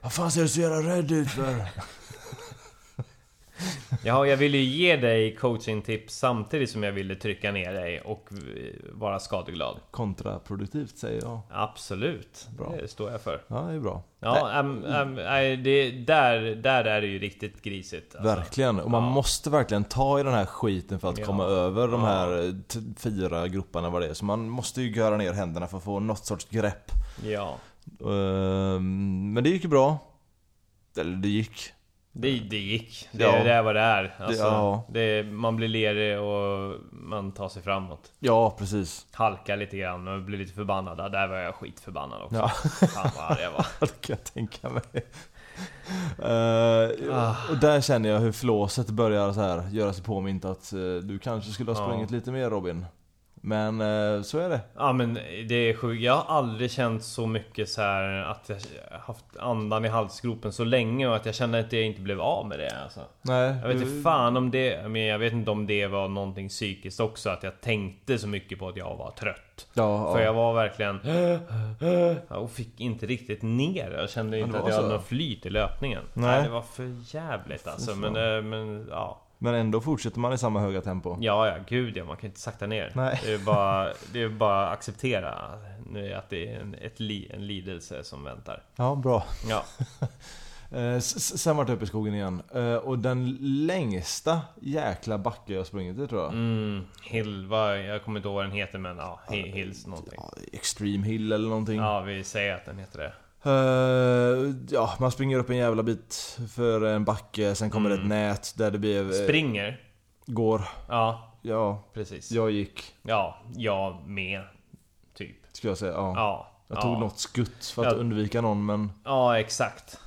B: Vad fan ser du så jävla rädd ut för?
A: Ja, jag ville ju ge dig coachingtips samtidigt som jag ville trycka ner dig och vara skadeglad.
B: Kontraproduktivt säger jag.
A: Absolut.
B: Bra.
A: Det står jag för.
B: Ja, det är bra.
A: Ja, äm, äm, nej, det, där, där är det ju riktigt grisigt. alltså.
B: Verkligen, och man
A: Ja.
B: måste verkligen ta i den här skiten för att
A: Ja.
B: komma över de här eh, fyra groparna vad det är. Så man måste ju göra ner händerna för att få något sorts grepp.
A: Ja.
B: Ehm, Men det gick ju bra. Eller det gick.
A: Det, det gick. Det,
B: Ja.
A: det är vad det är. Alltså,
B: ja.
A: det, man blir lerig och man tar sig framåt.
B: Ja, precis.
A: Halkar lite grann och blir lite förbannad. Ja, Där var jag skitförbannad också.
B: Ja.
A: Fan vad arg jag var.
B: det kan jag tänka mig. Eh,
A: Ah.
B: Och där känner jag hur flåset börjar så här göra sig påmint att eh, du kanske skulle ha
A: Ja.
B: sprungit lite mer Robin. Men eh, så är det.
A: Ja men det är sjukt. Jag har aldrig känt så mycket så här att jag haft andan i halsgropen så länge och att jag kände att jag inte blev av med det alltså.
B: Nej,
A: Jag vet
B: du-
A: inte fan om det, men jag vet inte om det var någonting psykiskt också att jag tänkte så mycket på att jag var trött.
B: Ja,
A: För
B: ja.
A: jag var verkligen och fick inte riktigt ner. Jag kände inte att jag hade
B: så.
A: någon flyt i löpningen.
B: Nej.
A: Nej, det var för jävligt alltså. Men, eh, men ja.
B: Men ändå fortsätter man i samma höga tempo.
A: Ja, ja, gud ja, man kan inte sakta ner.
B: Nej.
A: Det är bara, det är bara att acceptera nu att det är en, ett li, en lidelse som väntar.
B: Ja, bra.
A: Ja,
B: Eh, sen vart jag uppe i skogen igen. Eh, och den längsta jäkla backe jag sprungit i tror jag.
A: mm, Hill, vad, jag kommer inte ihåg vad den heter men ja, Hi- Hills någonting.
B: Extreme Hill eller någonting.
A: Ja, vi säger att den heter det.
B: Eh, ja, man springer upp en jävla bit för en backe, sen kommer det ett
A: Mm.
B: nät där det blir... eh,
A: Springer?
B: Går.
A: Ja,
B: Ja,
A: precis.
B: jag gick.
A: Ja, jag med. Typ.
B: Skulle jag säga. Ja.
A: Ja.
B: Jag
A: ja.
B: tog något skutt för att
A: Ja.
B: undvika någon men...
A: Ja, exakt.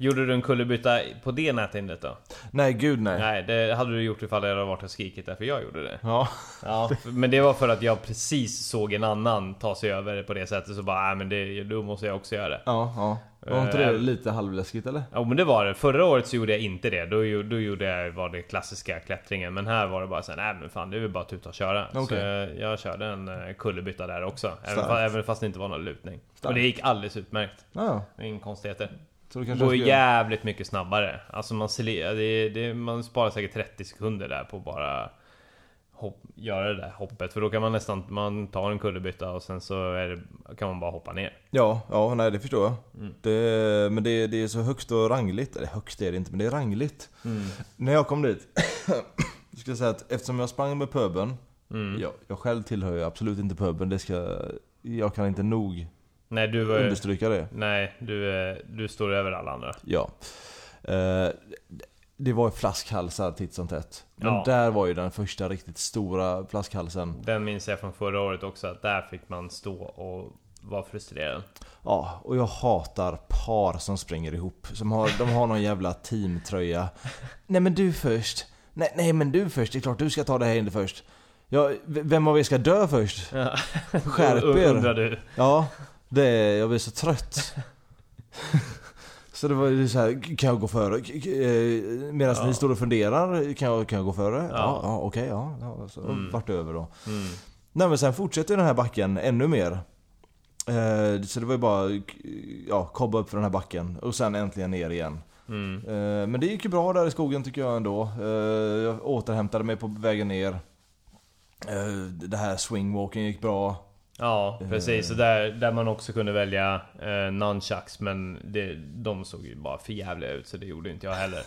A: Gjorde du en kullerbytta på det näthindret då?
B: Nej, gud nej.
A: Nej, det hade du gjort ifall jag hade varit och skrikit därför jag gjorde det.
B: Ja.
A: Ja, men det var för att jag precis såg en annan ta sig över på det sättet så bara, nej men det, då måste jag också göra det.
B: Ja, ja. Var inte
A: Eh,
B: det lite halvläskigt eller?
A: Ja men det var det. Förra året så gjorde jag inte det. Då, då gjorde jag var det klassiska klättringen. Men här var det bara så här, nej men fan det är väl bara att tuta och köra. Så
B: Okej.
A: jag, körde en eh, kullerbytta där också. Även,
B: Starkt.
A: fa- även fast det inte var någon lutning.
B: Starkt.
A: Och det gick alldeles utmärkt.
B: Ja,
A: Det Inga konstigheter.
B: Så det kanske
A: går
B: ska
A: jävligt mycket snabbare. Alltså man, det, det, man sparar säkert 30 sekunder där på bara hopp, göra det där hoppet. För då kan man nästan, man tar en kullerbytta och sen så det, kan man bara hoppa ner.
B: Ja, ja, nej det förstår jag.
A: Mm.
B: Det, men det, det är så högt och rangligt. Eller högt är det inte, men det är rangligt. När jag kom dit, jag ska säga att eftersom jag sprang med puben,
A: Mm.
B: jag, jag själv tillhör ju absolut inte puben, det ska, jag kan inte nog
A: Nej du var ju-
B: understryka det.
A: Nej, du, eh, du står över alla andra.
B: Ja. Eh, det var ju flaskhalsar titt som tätt. Men
A: Ja.
B: där var ju den första riktigt stora flaskhalsen.
A: Den minns jag från förra året också, att där fick man stå och vara frustrerad.
B: Ja, och jag hatar par som springer ihop. Som har, de har någon jävla teamtröja. Nej men du först. Nej, nej men du först, det är klart du ska ta det här inne först. Ja, vem av er ska dö först?
A: Ja.
B: Skärp er.
A: Undrar du?
B: Ja, det är, jag blir så trött. Så det var ju så här, kan jag gå före? Eh, Medan
A: Ja.
B: ni står och funderar, kan jag, kan jag gå före? Ja,
A: Ja.
B: ja, okej, ja. ja. Så
A: Mm.
B: vart det över då.
A: Mm.
B: Nej men sen fortsätter den här backen ännu mer. Eh, så det var ju bara ja, kobba upp för den här backen och sen äntligen ner igen.
A: Mm.
B: Eh, men det gick ju bra där i skogen tycker jag ändå. Jag återhämtade mig på vägen ner. Det här swingwalken gick bra.
A: Ja,
B: Eh.
A: precis. Så där, där man också kunde välja eh, nunchucks, men det, de såg ju bara för jävliga ut så det gjorde inte jag heller.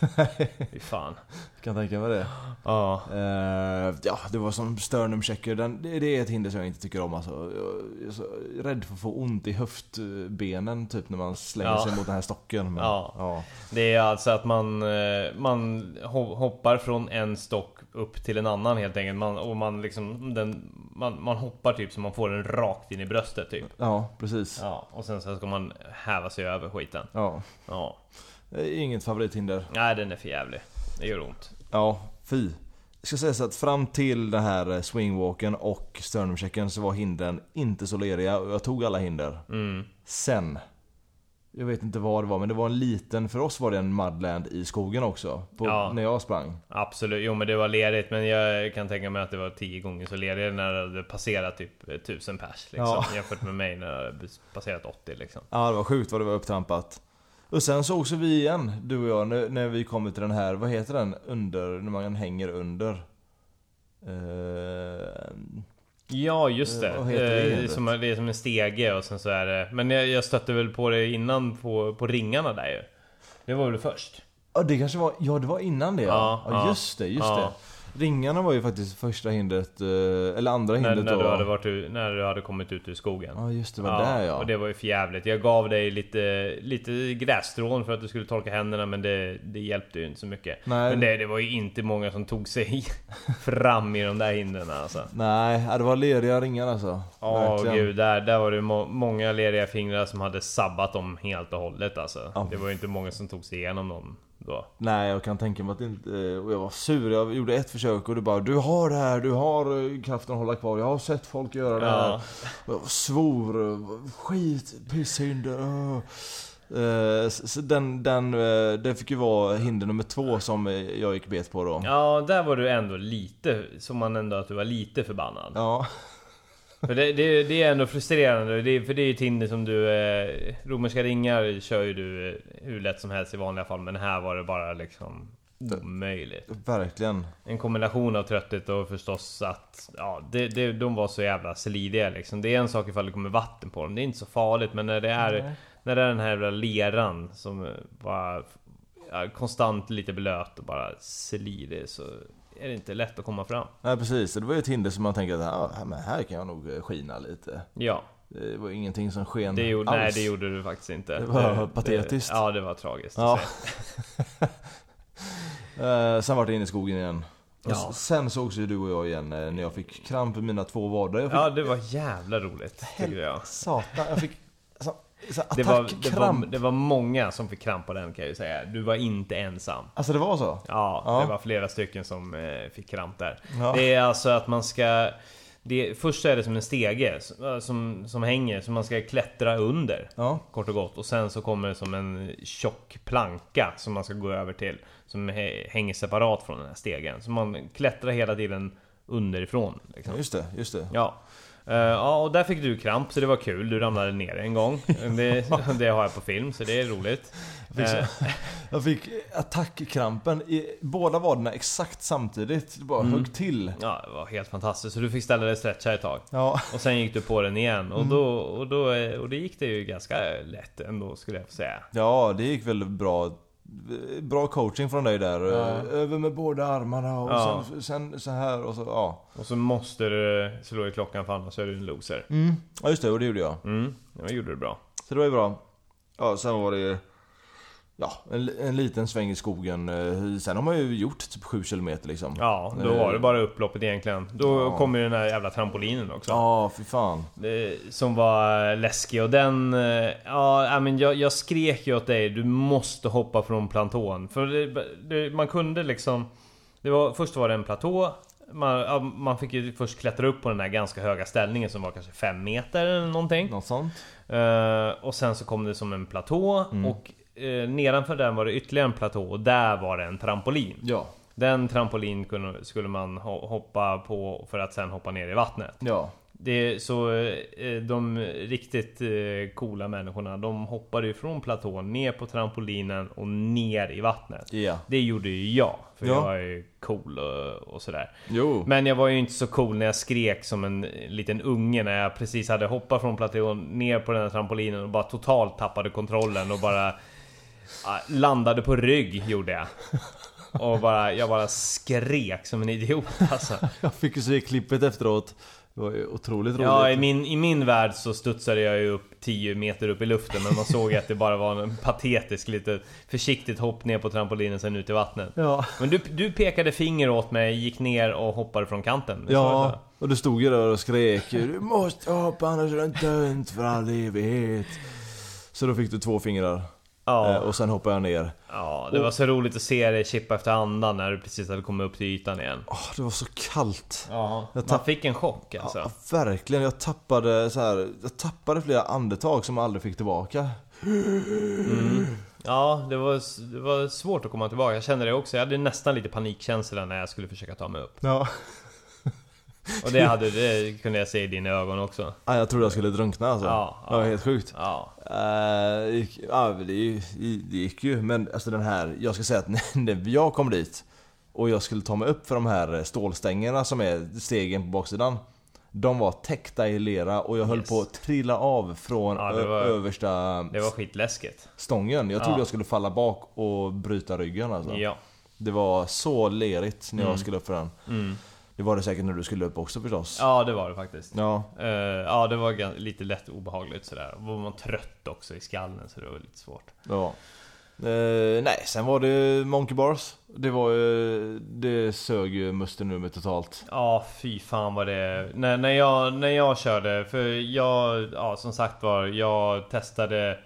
A: Fy fan.
B: Kan tänka mig det.
A: Ja.
B: Eh, ja, det var som sternumchecker. Den, det, det är ett hinder som jag inte tycker om alltså. Jag är så rädd för att få ont i höftbenen typ när man slänger
A: Ja.
B: sig mot den här stocken. Men,
A: Ja.
B: ja.
A: Det är alltså att man, eh, man ho- hoppar från en stock upp till en annan helt enkelt. Man, och man liksom, den, man, man hoppar typ så man får den rakt in i bröstet typ.
B: Ja, precis.
A: Ja, och sen så ska man häva sig över skiten.
B: Ja.
A: Ja.
B: Inget favorithinder.
A: Nej, den är för jävlig. Det gör ont.
B: Ja, fy. Det ska sägas att fram till den här eh, swingwalken och sternumchecken så var hindren inte så leriga och jag tog alla hinder.
A: Mm.
B: Sen. Jag vet inte vad det var men det var en liten, för oss var det en mudland i skogen också. På,
A: Ja.
B: När jag sprang.
A: Absolut, jo men det var lerigt men jag kan tänka mig att det var tio gånger så lerigt när det hade passerat typ 1000 pers liksom.
B: Ja.
A: Jämfört med mig när det hade passerat 80 liksom.
B: Ja det var sjukt vad det var upptrampat. Och sen så också vi igen, du och jag, när, när vi kommer till den här, vad heter den? Under, när man hänger under. Eh,
A: Ja just det.
B: Eh, heter det
A: Eh,
B: hindret?
A: som, det är som en stege och sen så är det... Men jag, jag stötte väl på det innan på, på ringarna där ju. Det var väl först?
B: Ja det kanske var, ja det var innan det
A: Ja,
B: ja.
A: ja.
B: just det, just
A: Ja.
B: det. Ringarna var ju faktiskt första hindret, eh, eller andra
A: När,
B: hindret
A: när,
B: då.
A: du hade varit, när du hade kommit ut ur skogen.
B: Ja just det, var där ja.
A: Och det var ju för jävligt. Jag gav dig lite, lite grässtrån för att du skulle torka händerna men det, det hjälpte ju inte så mycket.
B: Nej.
A: Men det, det var ju inte många som tog sig fram i de där hindren alltså.
B: Nej, ja, det var leriga ringar alltså.
A: Ja
B: Verkligen.
A: gud, där, där var det må många leriga fingrar som hade sabbat dem helt och hållet alltså.
B: Ja.
A: Det var ju inte många som tog sig igenom dem då.
B: Nej, jag kan tänka mig att det inte... eh, Och jag var sur. Jag gjorde ett försök och du bara Du har det här, du har eh, kraften att hålla kvar. Jag har sett folk göra det här.
A: Ja.
B: Och jag svor. eh, Skit, så den, den, det fick ju vara hinder nummer två som jag gick bet på då.
A: Ja, där var du ändå lite, som man ändå att du var lite förbannad.
B: Ja.
A: För det, det, det är ändå frustrerande, det, för det är ju ett hinder som du... Eh, romerska ringar kör ju du eh, hur lätt som helst i vanliga fall, men här var det bara liksom omöjligt.
B: Verkligen.
A: En kombination av trötthet och förstås att ja, det, det, de var så jävla slidiga liksom. Det är en sak ifall det kommer vatten på dem, det är inte så farligt, men när det är,
B: Nej.
A: när det är den här jävla leran som bara ja, konstant lite blöt och bara slidig så är det inte lätt att komma fram.
B: Nej precis, det var ju ett hinder som man tänkte att ja, här- men här kan jag nog eh, skina lite.
A: Ja,
B: Det var ingenting som sken
A: det gjorde,
B: alls.
A: nej det gjorde du faktiskt inte.
B: Det var patetiskt.
A: Det, ja, det var tragiskt
B: Ja. Eh, sen var det inne i skogen igen. Och
A: Ja.
B: s- Sen sågs ju du och jag igen eh, när jag fick kramp i mina två vader. Jag fick,
A: Ja, det var jävla roligt tycker jag.
B: Satan, jag fick
A: Det var, det, var, det var många som fick kramp på den kan jag ju säga. Du var inte ensam.
B: Alltså det var så?
A: Ja,
B: Ja.
A: det var flera stycken som eh, fick kramp där.
B: Ja.
A: Det är alltså att man ska... Det, först är det som en stege som, som, hänger, som man ska klättra under.
B: Ja.
A: Kort och gott. Och sen så kommer det som en tjock planka som man ska gå över till. Som hä- hänger separat från den här stegen. Så man klättrar hela tiden underifrån. Liksom.
B: Just det, just det.
A: Ja. Eh, ja, och där fick du kramp så det var kul. Du ramlade ner en gång. Det, det har jag på film så det är roligt.
B: fick så-
A: Eh,
B: Jag fick attackkrampen i båda vaderna exakt samtidigt. Det bara högg till.
A: Ja, det var helt fantastiskt. Så du fick ställa dig och stretcha ett tag.
B: Ja.
A: Och sen gick du på den igen. Och, då, och, då, och det gick det ju ganska lätt ändå skulle jag säga.
B: ja, det gick väldigt bra. Bra coaching från dig där.
A: Ja.
B: Över med båda armarna och
A: Ja.
B: sen, sen så här och så, ja.
A: Och så måste du slå i klockan för annars är du en loser.
B: Mm. Ja just det, och det gjorde jag.
A: Mm, det gjorde du bra.
B: Så det var ju bra. Ja, sen var det Ja, en, en liten sväng i skogen. Eh, Sen har man ju gjort typ 7 km liksom.
A: Ja, då
B: Eh,
A: var det bara upploppet egentligen. Då
B: Ja.
A: kom ju den här jävla trampolinen också.
B: Ja, fy fan.
A: Som var läskig och den... eh, Ja, men jag, jag skrek ju åt dig, du måste hoppa från platån. För det, det, man kunde liksom... Det var, först var det en platå. Man, man fick ju först klättra upp på den här ganska höga ställningen som var kanske 5 meter eller någonting.
B: Något sånt.
A: Och sen så kom det som en platå
B: Mm.
A: och uh, nedanför den var det ytterligare en platå och där var det en trampolin.
B: Ja.
A: Den trampolin kunde, skulle man ho- hoppa på för att sen hoppa ner i vattnet.
B: Ja.
A: Det är så eh, de riktigt eh, coola människorna, de hoppade ju från platån ner på trampolinen och ner i vattnet.
B: Ja.
A: Det gjorde ju jag, för
B: Ja.
A: jag var ju cool och, och sådär.
B: Jo.
A: Men jag var ju inte så cool när jag skrek som en liten unge när jag precis hade hoppat från platån ner på den här trampolinen och bara totalt tappade kontrollen och bara landade på rygg gjorde jag. Och bara, jag bara skrek som en idiot alltså.
B: Jag fick ju se klippet efteråt. Det var ju otroligt roligt.
A: Ja, i min, i min värld så studsade jag ju upp 10 meter upp i luften Men man såg att det bara var en patetisk lite försiktigt hopp ner på trampolinen sen ut i vattnet
B: Ja.
A: Men du, du pekade finger åt mig, gick ner och hoppade från kanten
B: Ja, och du stod ju där och skrek Du måste hoppa annars är du dömd för all evighet. Så då fick du två fingrar.
A: Ja.
B: Eh, Och sen hoppade jag ner.
A: Ja, det var så roligt att se dig chippa efter andan när du precis hade kommit upp till ytan igen.
B: Åh, det var så kallt.
A: Ja,
B: Jag
A: man
B: tapp-
A: fick en chock alltså.
B: Ja, verkligen. Jag tappade så här, jag tappade flera andetag som jag aldrig fick tillbaka.
A: Ja, det var, det var svårt att komma tillbaka. Jag kände det också. Jag hade nästan lite panikkänsla när jag skulle försöka ta mig upp.
B: Ja.
A: Och det, hade, det kunde jag se i dina ögon också.
B: Ja, jag trodde jag skulle drunkna alltså.
A: Ja,
B: det var
A: ja.
B: helt sjukt.
A: Ja.
B: Gick, ja, det, det gick ju, men alltså den här, jag ska säga att när jag kom dit och jag skulle ta mig upp för de här stålstängerna som är stegen på baksidan. De var täckta i lera och jag höll
A: Yes.
B: på att trilla av från
A: Ja, var-
B: översta
A: Det var skitläskigt.
B: stången. Jag trodde
A: Ja.
B: jag skulle falla bak och bryta ryggen alltså.
A: Ja.
B: Det var så lerigt när jag skulle upp för den.
A: Mm.
B: Det var det säkert när du skulle upp också förstås.
A: Ja, det var det faktiskt.
B: Ja.
A: Eh, ja, det var lite lätt obehagligt sådär. Var man trött också i skallen så det var lite svårt.
B: Ja. Eh, nej, sen var det Monkey Bars. Det var ju... Det sög ju musten ur mig totalt.
A: Ja, fy fan vad det... När, när, jag, när jag körde, för jag, ja som sagt var, jag testade...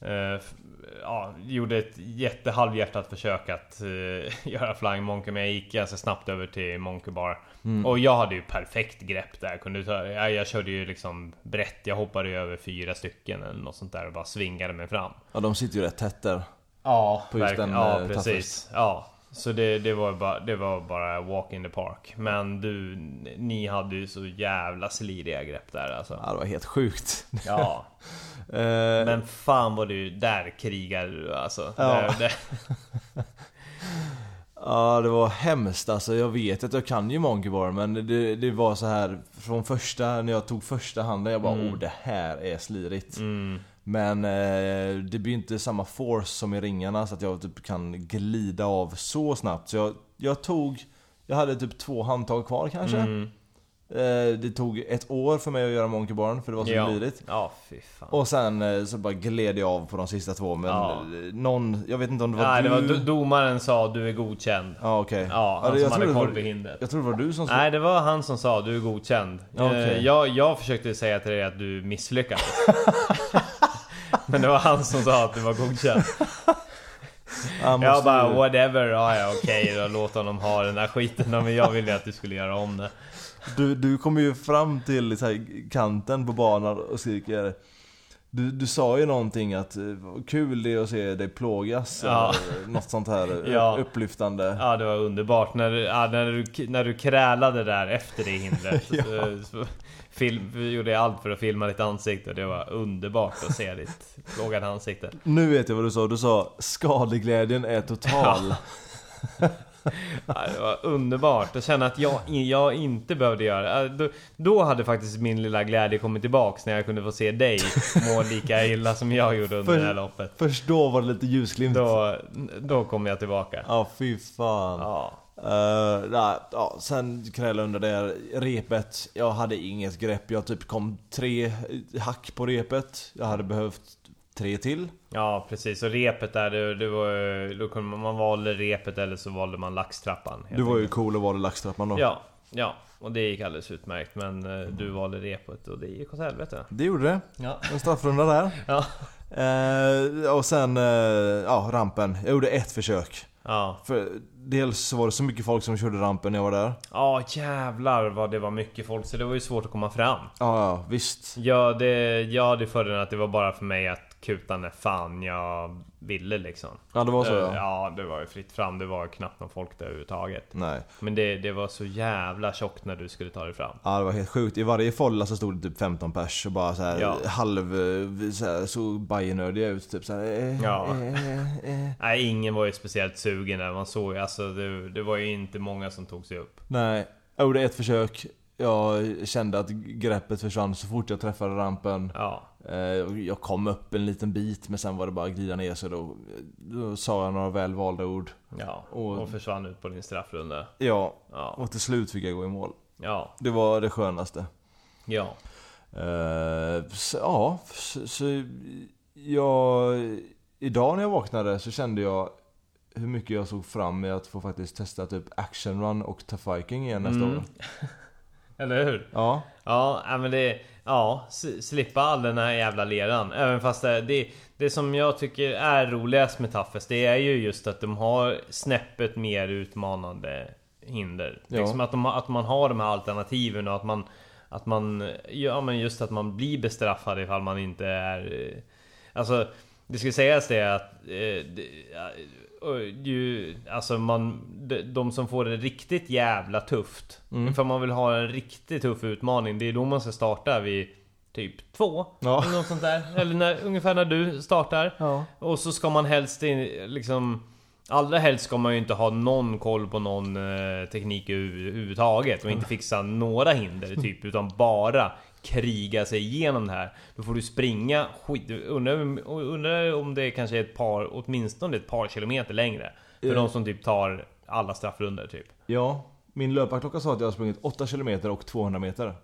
A: F- ja, gjorde ett jättehalvhjärtat försök att eh, göra Flying Monkey, men jag gick ganska snabbt över till Monkey Bar. Och jag hade ju perfekt grepp där. Kunde ta, jag, jag körde ju liksom brett, jag hoppade ju över fyra stycken eller något sånt där och bara svingade mig fram.
B: Ja, de sitter ju rätt tätt där.
A: Ja,
B: På just
A: verkligen.
B: den,
A: ja
B: eh,
A: precis. Ja. Så det, det, var bara, det var bara walk in the park. Men du, ni hade ju så jävla sliriga grepp där alltså.
B: Ja, det var helt sjukt.
A: Ja.
B: Eh,
A: Men fan vad du, där krigar du alltså.
B: Ja.
A: Där, där,
B: Ja, det var hemskt alltså. Jag vet att jag kan ju Monkey Bar, men det, det var så här från första, när jag tog första handen, jag bara oh det här är slirigt.
A: mm,
B: Men eh, det blir inte samma force som i ringarna så att jag typ kan glida av så snabbt. Så jag, jag tog, jag hade typ två handtag kvar kanske.
A: mm,
B: Eh, det tog ett år för mig att göra Monkey Barn för det var så
A: ja.
B: lirigt.
A: Ja, fy fan.
B: Och sen eh, så bara gled jag av på de sista två men
A: Ja.
B: någon, jag vet inte om det var
A: Nej,
B: du.
A: det var do- domaren sa du är godkänd.
B: Ja okej.
A: Ja, han
B: det-
A: som hade koll på hindret.
B: Jag tror det var du som
A: Nej, det var han som sa du är godkänd.
B: Ja, okej.
A: Eh, jag, jag försökte säga till dig att du misslyckades. Men det var han som sa att du var godkänd.
B: Han
A: Jag bara
B: ju-
A: whatever, ja, ja okej då, låt honom ha den där skiten men jag ville att du skulle göra om det.
B: Du, du kommer ju fram till här, kanten på banan och skriker du, du sa ju någonting att eh, kul det är att se dig plågas
A: Ja.
B: eller något sånt här eh,
A: Ja.
B: upplyftande
A: Ja det var underbart när, du- ja, när, du, när du krälade där efter det hindret. så, så, film, gjorde allt för att filma ditt ansikte och det var underbart att se ditt plågade ansikte.
B: Nu vet jag vad du sa, du sa skadeglädjen är total
A: Ja, det var underbart att känna att jag, jag inte behövde göra det. Då, då hade faktiskt min lilla glädje kommit tillbaks när jag kunde få se dig må lika illa som jag gjorde under
B: För-
A: det här loppet.
B: Först då var det lite ljusglimt
A: Då, då kom jag tillbaka.
B: Ja fy fan
A: Ja.
B: Uh, nej, ja, sen krälade under det repet. Jag hade inget grepp. Jag typ kom tre hack på repet. Jag hade behövt tre till.
A: Ja precis, och repet där, det, det var då kunde man, man valde repet eller så valde man laxtrappan.
B: Du var ju cool och valde laxtrappan då.
A: Ja, ja. Och det gick alldeles utmärkt. Men eh, du valde repet och det gick åt helvete.
B: Det gjorde det.
A: Ja.
B: En straffrunda där.
A: Ja.
B: Eh, och sen, eh, ja rampen. Jag gjorde ett försök.
A: Ja.
B: För dels var det så mycket folk som körde rampen när jag var där.
A: Ja jävlar vad det var mycket folk så det var ju svårt att komma fram.
B: Ja, ja visst.
A: Ja det, ja, det fördelen att det var bara för mig att kuta när fan jag ville liksom.
B: Ja det var så
A: Eh,
B: ja.
A: ja det var ju fritt fram, det var knappt någon folk där överhuvudtaget.
B: Nej.
A: Men det, det var så jävla tjockt när du skulle ta dig fram.
B: Ja det var helt sjukt. I varje folla så stod det typ 15 pers och bara så här
A: Ja.
B: halv... eh, Så här, såg bajenördiga ut typ så här, eh,
A: Ja.
B: eh, eh.
A: Nej, ingen var ju speciellt sugen där. Man såg alltså det, det var ju inte många som tog sig upp.
B: Nej, jag gjorde ett försök. Jag kände att greppet försvann så fort jag träffade rampen.
A: Ja.
B: Eh, Jag kom upp en liten bit men sen var det bara att glida ner så då, då sa jag några välvalda ord.
A: Ja,
B: Och-
A: och försvann ut på din straffrunda.
B: Ja,
A: Ja.
B: och till slut fick jag gå i mål.
A: Ja,
B: Det var det skönaste.
A: ja.
B: Eh, så, ja, så, så jag... Idag när jag vaknade så kände jag hur mycket jag såg fram emot att få faktiskt testa typ Action Run och Tough Viking igen nästa
A: Mm.
B: år.
A: Eller hur?
B: Ja,
A: Ja, men det... Ja, slippa all den här jävla leran. Även fast det, det... Det som jag tycker är roligast med Toughest, det är ju just att de har snäppet mer utmanande hinder.
B: Ja.
A: Liksom att, de, att man har de här alternativen och att man... Att man... Ja men just att man blir bestraffad ifall man inte är... eh, Alltså... Det ska sägas det att... Eh, det, ju, alltså man... De, de som får det riktigt jävla tufft.
B: Mm.
A: Ifall man vill ha en riktigt tuff utmaning, det är då man ska starta vid typ två.
B: Ja.
A: Eller något sånt där. Eller när, ungefär när du startar.
B: ja.
A: Och så ska man helst in, liksom... Allra helst ska man ju inte ha någon koll på någon eh, teknik över- överhuvudtaget och inte fixa några hinder typ utan bara kriga sig igenom det här. Då får du springa skit... Undrar, undrar om det kanske är ett par, åtminstone ett par kilometer längre. För de som typ tar alla straffrunder typ.
B: ja. Min löparklocka sa att jag har sprungit 8 km och 200 meter.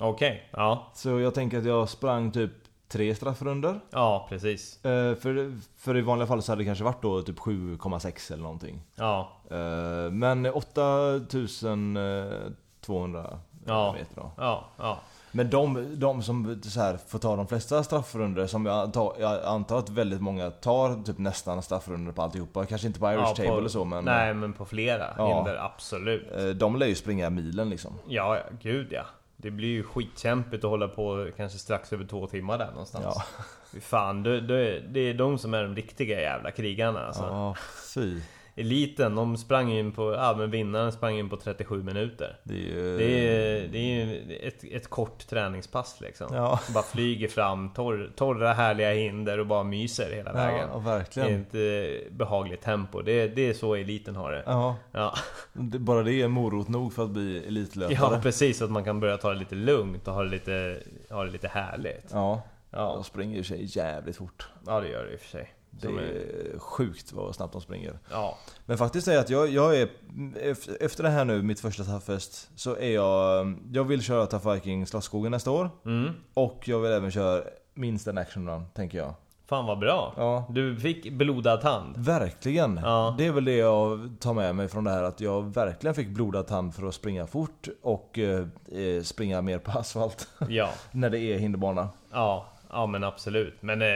A: Okej, ja.
B: Så jag tänker att jag sprang typ tre straffrunder.
A: Ja, precis.
B: Eh, för, för i vanliga fall så hade det kanske varit då typ 7,6 eller någonting.
A: Ja,
B: Eh, men 8200
A: Ja.
B: meter då.
A: ja, ja.
B: Men de, de som här, får ta de flesta straffrunder som jag antar, jag antar att väldigt många tar typ nästan straffrunder på alltihopa. Kanske inte på Irish
A: ja,
B: Table
A: på-
B: eller så men
A: Nej, men på flera
B: Ja.
A: hinder, absolut.
B: eh, de lär ju springa milen liksom.
A: Ja, ja, gud ja. Det blir ju skitkämpigt att hålla på kanske strax över två timmar där någonstans.
B: Ja.
A: Fan, det, det, det är de som är de riktiga jävla krigarna alltså.
B: Ja, fy.
A: Eliten, de sprang in på, ja men vinnaren sprang in på 37 minuter.
B: Det är ju...
A: Det är, det är ett, ett kort träningspass liksom.
B: Ja.
A: Bara flyger fram, torr, torra härliga hinder och bara myser hela vägen.
B: Ja, verkligen.
A: är ett eh, behagligt tempo. Det, det är så eliten har det.
B: Ja,
A: Ja.
B: bara det är morot nog för att bli elitlöpare.
A: ja, precis. Att man kan börja ta det lite lugnt och ha det lite, ha det lite härligt.
B: Ja,
A: Ja,
B: de springer ju sig jävligt fort.
A: ja det gör det i och för sig.
B: Det
A: är-
B: sjukt vad snabbt de springer.
A: Ja,
B: Men faktiskt är att jag, jag är, ef- efter det här nu, mitt första Toughest, så är jag, jag vill köra Tough Viking Slottsskogen nästa år.
A: mm.
B: Och jag vill även köra minst en action run, tänker jag.
A: Fan vad bra.
B: Ja.
A: Du fick blodad tand.
B: Verkligen!
A: Ja.
B: Det är väl det jag tar med mig från det här, att jag verkligen fick blodad tand för att springa fort och eh, eh, springa mer på asfalt.
A: Ja,
B: när det är hinderbana.
A: ja, ja men absolut. Men eh,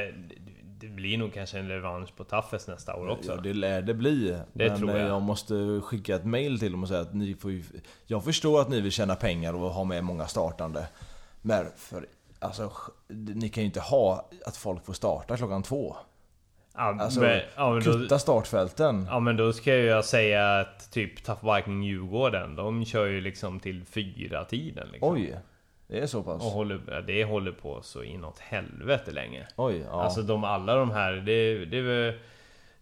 A: det- blir nog kanske en revansch på Taffes nästa år också.
B: Ja, det lär det bli.
A: Det
B: Men eh,
A: jag.
B: jag måste skicka ett mail till dem och säga att ni får ju, Jag förstår att ni vill tjäna pengar och ha med många startande. Men för, alltså, ni kan ju inte ha att folk får starta klockan två.
A: Ja,
B: Alltså,
A: men, ja, men då,
B: Kutta startfälten.
A: ja men då ska jag säga att typ Tough Viking Djurgården, de kör ju liksom till fyra tiden liksom.
B: Oj, det är så pass.
A: Och håller, det håller på så inåt helvete länge.
B: Oj, ja.
A: Alltså de, alla de här, det, det är.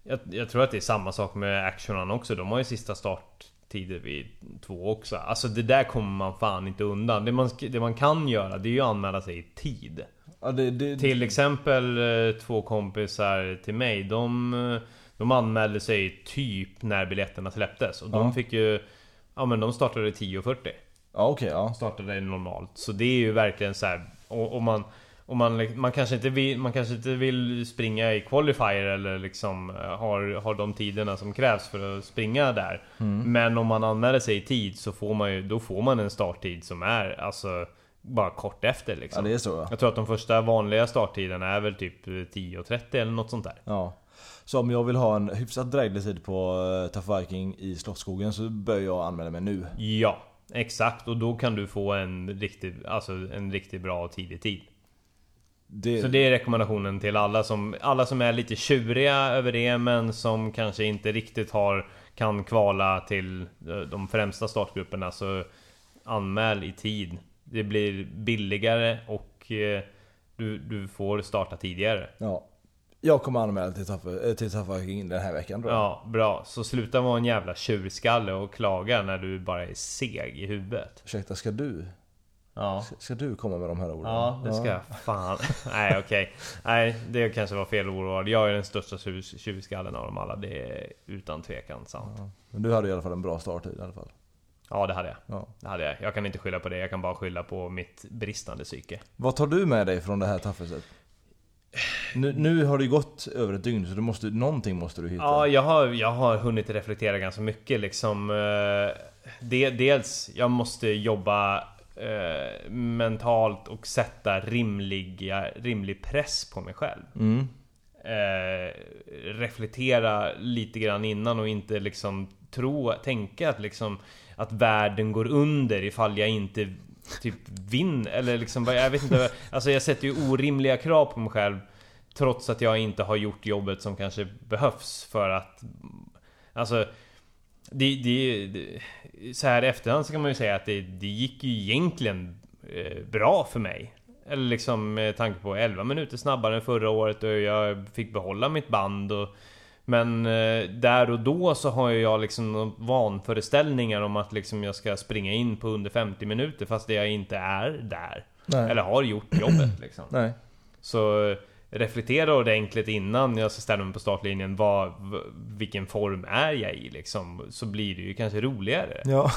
A: Jag, jag tror att det är samma sak med Actionan också. De har ju sista starttider vid två också. Alltså det där kommer man fan inte undan. Det man, det man kan göra, det är ju att anmäla sig i tid.
B: ja det, det,
A: Till exempel eh, två kompisar till mig, de, eh, de anmälde sig typ när biljetterna släpptes. Och de
B: Ja.
A: fick ju... Ja men de startade 10.40
B: ja okej, ja.
A: startade normalt. Så det är ju verkligen så här. Och, och man, och man, man, kanske inte vill, man kanske inte vill springa i qualifier eller liksom eh, har, har de tiderna som krävs för att springa där.
B: Mm.
A: Men om man anmäler sig i tid så får man ju, då får man en starttid som är alltså bara kort efter
B: Ja
A: liksom.
B: det är så ja.
A: Jag tror att de första vanliga starttiderna är väl typ 10.30 eller något sånt där.
B: ja. Så om jag vill ha en hyfsat dräglig tid på uh, Tough Viking i Slottsskogen så bör jag anmäla mig nu.
A: Ja, exakt. Och då kan du få en riktigt, alltså en riktigt bra tidig tid.
B: Det,
A: Så det är rekommendationen till alla som, alla som är lite tjuriga över det men som kanske inte riktigt har kan kvala till eh, de främsta startgrupperna så anmäl i tid. Det blir billigare och eh, du, du får starta tidigare.
B: Ja. Jag kommer anmäla till Tough, eh, till Tough Viking den här veckan tror jag.
A: Ja, bra. Så sluta vara en jävla tjurskalle och klaga när du bara är seg i huvudet.
B: Ursäkta, ska du?
A: Ja.
B: Ska, ska du komma med de här orden?
A: Ja, det ska jag. Fan. Nej, okej. Nej, det kanske var fel ordval. Jag är den största tjur- tjurskallen av dem alla. Det är utan tvekan sant.
B: Ja. Men du hade i alla fall en bra starttid i alla fall.
A: Ja, det hade jag.
B: Ja.
A: Det hade jag. Jag kan inte skylla på det, jag kan bara skylla på mitt bristande psyke.
B: Vad tar du med dig från det här taffeset? Nu, nu har det gått över ett dygn så du måste, någonting måste du hitta.
A: Ja, jag har, jag har hunnit reflektera ganska mycket liksom. eh, dels, jag måste jobba eh, mentalt och sätta rimliga, rimlig press på mig själv.
B: Mm.
A: Eh, reflektera lite grann innan och inte liksom tro, tänka att liksom att världen går under ifall jag inte typ vinner eller liksom jag vet inte. Alltså jag sätter ju orimliga krav på mig själv trots att jag inte har gjort jobbet som kanske behövs för att Alltså det, det, det, så här i efterhand så kan man ju säga att det, det gick ju egentligen eh, bra för mig. Eller liksom med tanke på 11 minuter snabbare än förra året och jag fick behålla mitt band och men eh, där och då så har jag liksom vanföreställningar om att liksom jag ska springa in på under 50 minuter fast jag inte är där.
B: Nej.
A: Eller har gjort jobbet liksom.
B: Nej.
A: Så eh, reflektera ordentligt innan jag ska ställa mig på startlinjen. Vad, vilken form är jag i liksom? Så blir det ju kanske roligare.
B: Ja.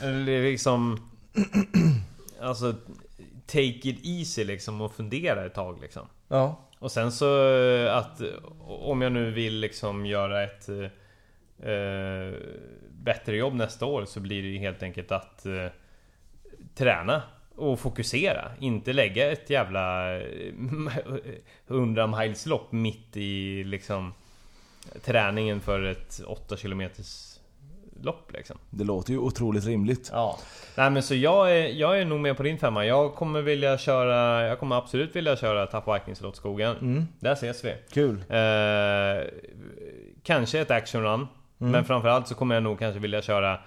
A: Eller liksom... Alltså... Take it easy liksom och fundera ett tag liksom.
B: Ja.
A: Och sen så eh, att om jag nu vill liksom göra ett eh, eh, bättre jobb nästa år så blir det ju helt enkelt att eh, träna och fokusera. Inte lägga ett jävla eh, 100 miles lopp mitt i liksom träningen för ett 8 km lopp liksom.
B: Det låter ju otroligt rimligt.
A: Ja. Nej men så jag är, jag är nog med på din femma. Jag kommer vilja köra, jag kommer absolut vilja köra Tough Vikings Slottsskogen.
B: Mm.
A: Där ses vi.
B: Kul.
A: Eh, kanske ett action run.
B: Mm.
A: Men framförallt så kommer jag nog kanske vilja köra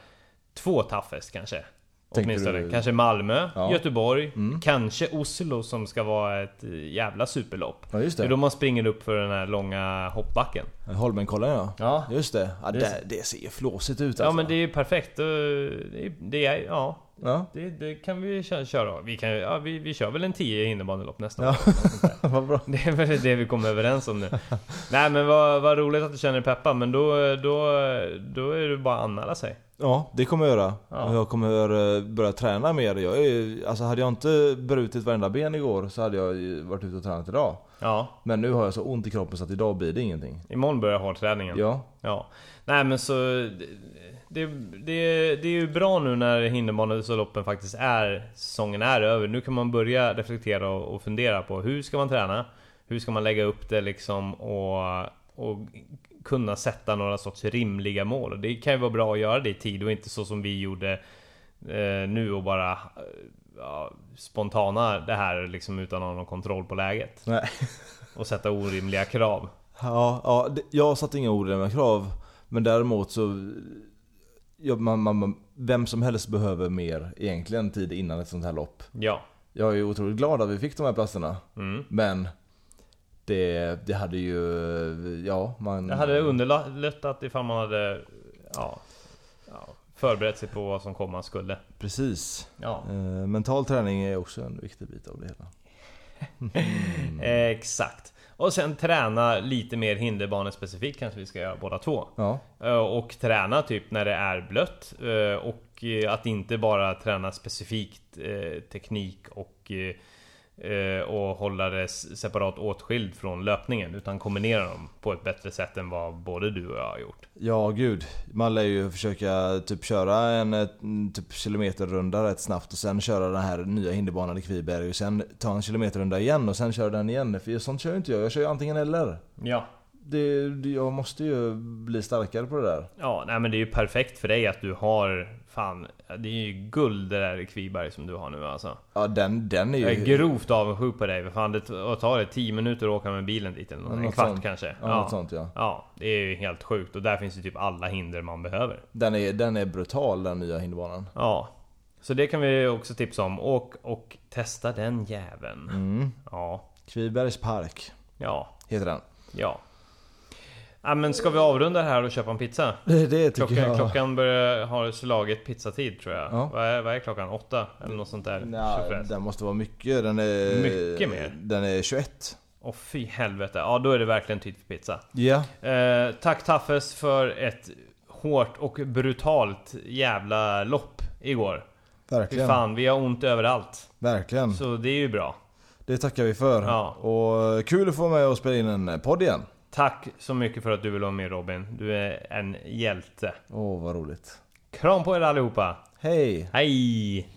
A: två toughest kanske. Åtminstone.
B: du-
A: Kanske Malmö,
B: Ja.
A: Göteborg,
B: Mm.
A: kanske Oslo som ska vara ett eh, jävla superlopp.
B: Ja just
A: Det är
B: det.
A: då man springer upp för den här långa hoppbacken.
B: Holmenkollen ja.
A: Ja.
B: Just det. Ja,
A: Det-
B: det, det ser ju flåsigt ut alltså.
A: Ja men det är ju perfekt. Eh, Det är, det är, ja,
B: Ja.
A: det, det kan vi kö- köra. Vi, kan, ja, vi, vi kör väl en 10 hinderbanelopp nästa
B: Ja.
A: år.
B: Vad bra.
A: Det är väl det vi kommer överens om nu. Nej men vad, vad roligt att du känner dig peppad, men då, då, då är det bara att anmäla sig.
B: Ja, det kommer jag göra.
A: Ja.
B: Jag kommer eh, börja träna mer. Jag är, alltså hade jag inte brutit varenda ben igår så hade jag varit ute och tränat idag.
A: Ja,
B: Men nu har jag så ont i kroppen så att idag blir det ingenting.
A: imorgon börjar hårdträningen.
B: Ja.
A: Ja. Nej men så... Det, det, det är ju bra nu när hinderbaneloppen faktiskt är... Säsongen är över. Nu kan man börja reflektera och, och fundera på hur ska man träna? Hur ska man lägga upp det liksom och... och kunna sätta några sorts rimliga mål. Och det kan ju vara bra att göra det i tid och inte så som vi gjorde eh, nu och bara... eh, Ja, spontana det här liksom utan att ha någon kontroll på läget.
B: Nej.
A: Och sätta orimliga krav.
B: Ja, ja jag satte inga orimliga krav. Men däremot så... Ja, man, man, vem som helst behöver mer egentligen tid innan ett sånt här lopp.
A: Ja.
B: Jag är otroligt glad att vi fick de här platserna.
A: Mm.
B: Men det, det hade ju... Ja, man...
A: Det hade underlättat ifall man hade ja, ja, förberett sig på vad som komma skulle.
B: Precis.
A: Ja.
B: Eh, mental träning är också en viktig bit av det hela. Mm.
A: Exakt. Och sen träna lite mer hinderbanespecifikt kanske vi ska göra båda två.
B: Ja,
A: Eh, Och träna typ när det är blött. Eh, Och att inte bara träna specifikt teknik och och hålla det separat åtskild från löpningen utan kombinera dem på ett bättre sätt än vad både du och jag har gjort.
B: ja gud. Man lär ju försöka typ köra en eh, typ kilometerrunda rätt snabbt och sen köra den här nya hinderbanan i Kviberg och sen ta en kilometerrunda igen och sen köra den igen. För sånt kör ju inte jag. Jag kör ju antingen eller.
A: Ja,
B: det, jag måste ju bli starkare på det där.
A: Ja, nej men det är ju perfekt för dig att du har Fan, det är ju guld det där Kviberg som du har nu alltså.
B: Ja den, den är ju...
A: Jag är grovt avundsjuk på dig. För fan, det tar det 10 minuter att åka med bilen dit eller något.
B: Ja,
A: En
B: något
A: kvart
B: sånt.
A: kanske.
B: Ja, något sånt ja.
A: Ja, det är ju helt sjukt. Och där finns ju typ alla hinder man behöver.
B: Den är, den är brutal den nya hinderbanan.
A: Ja. Så det kan vi också tipsa om. Och, och testa den jäveln.
B: Mm.
A: Ja.
B: Kvibergs park
A: Ja.
B: heter den.
A: Ja. Ja men ska vi avrunda här och köpa en pizza?
B: Det, tycker
A: Klockan,
B: jag.
A: klockan börjar ha slagit pizzatid tror jag.
B: Ja.
A: Vad, är, vad är klockan? Åtta? Eller något sånt där? Tjofräs.
B: den måste vara mycket. Den är...
A: Mycket mer.
B: Den är 21.
A: Åh fy helvete. Ja då är det verkligen tid för pizza.
B: Ja.
A: Eh, tack Taffes för ett hårt och brutalt jävla lopp igår. Fy
B: Verkligen.
A: fan, vi har ont överallt.
B: Verkligen.
A: Så det är ju bra.
B: Det tackar vi för.
A: Ja.
B: Och kul att få med och spela in en podd igen.
A: Tack så mycket för att du vill vara med Robin. Du är en hjälte.
B: Åh, vad roligt.
A: Kram på er allihopa.
B: Hej!
A: Hej!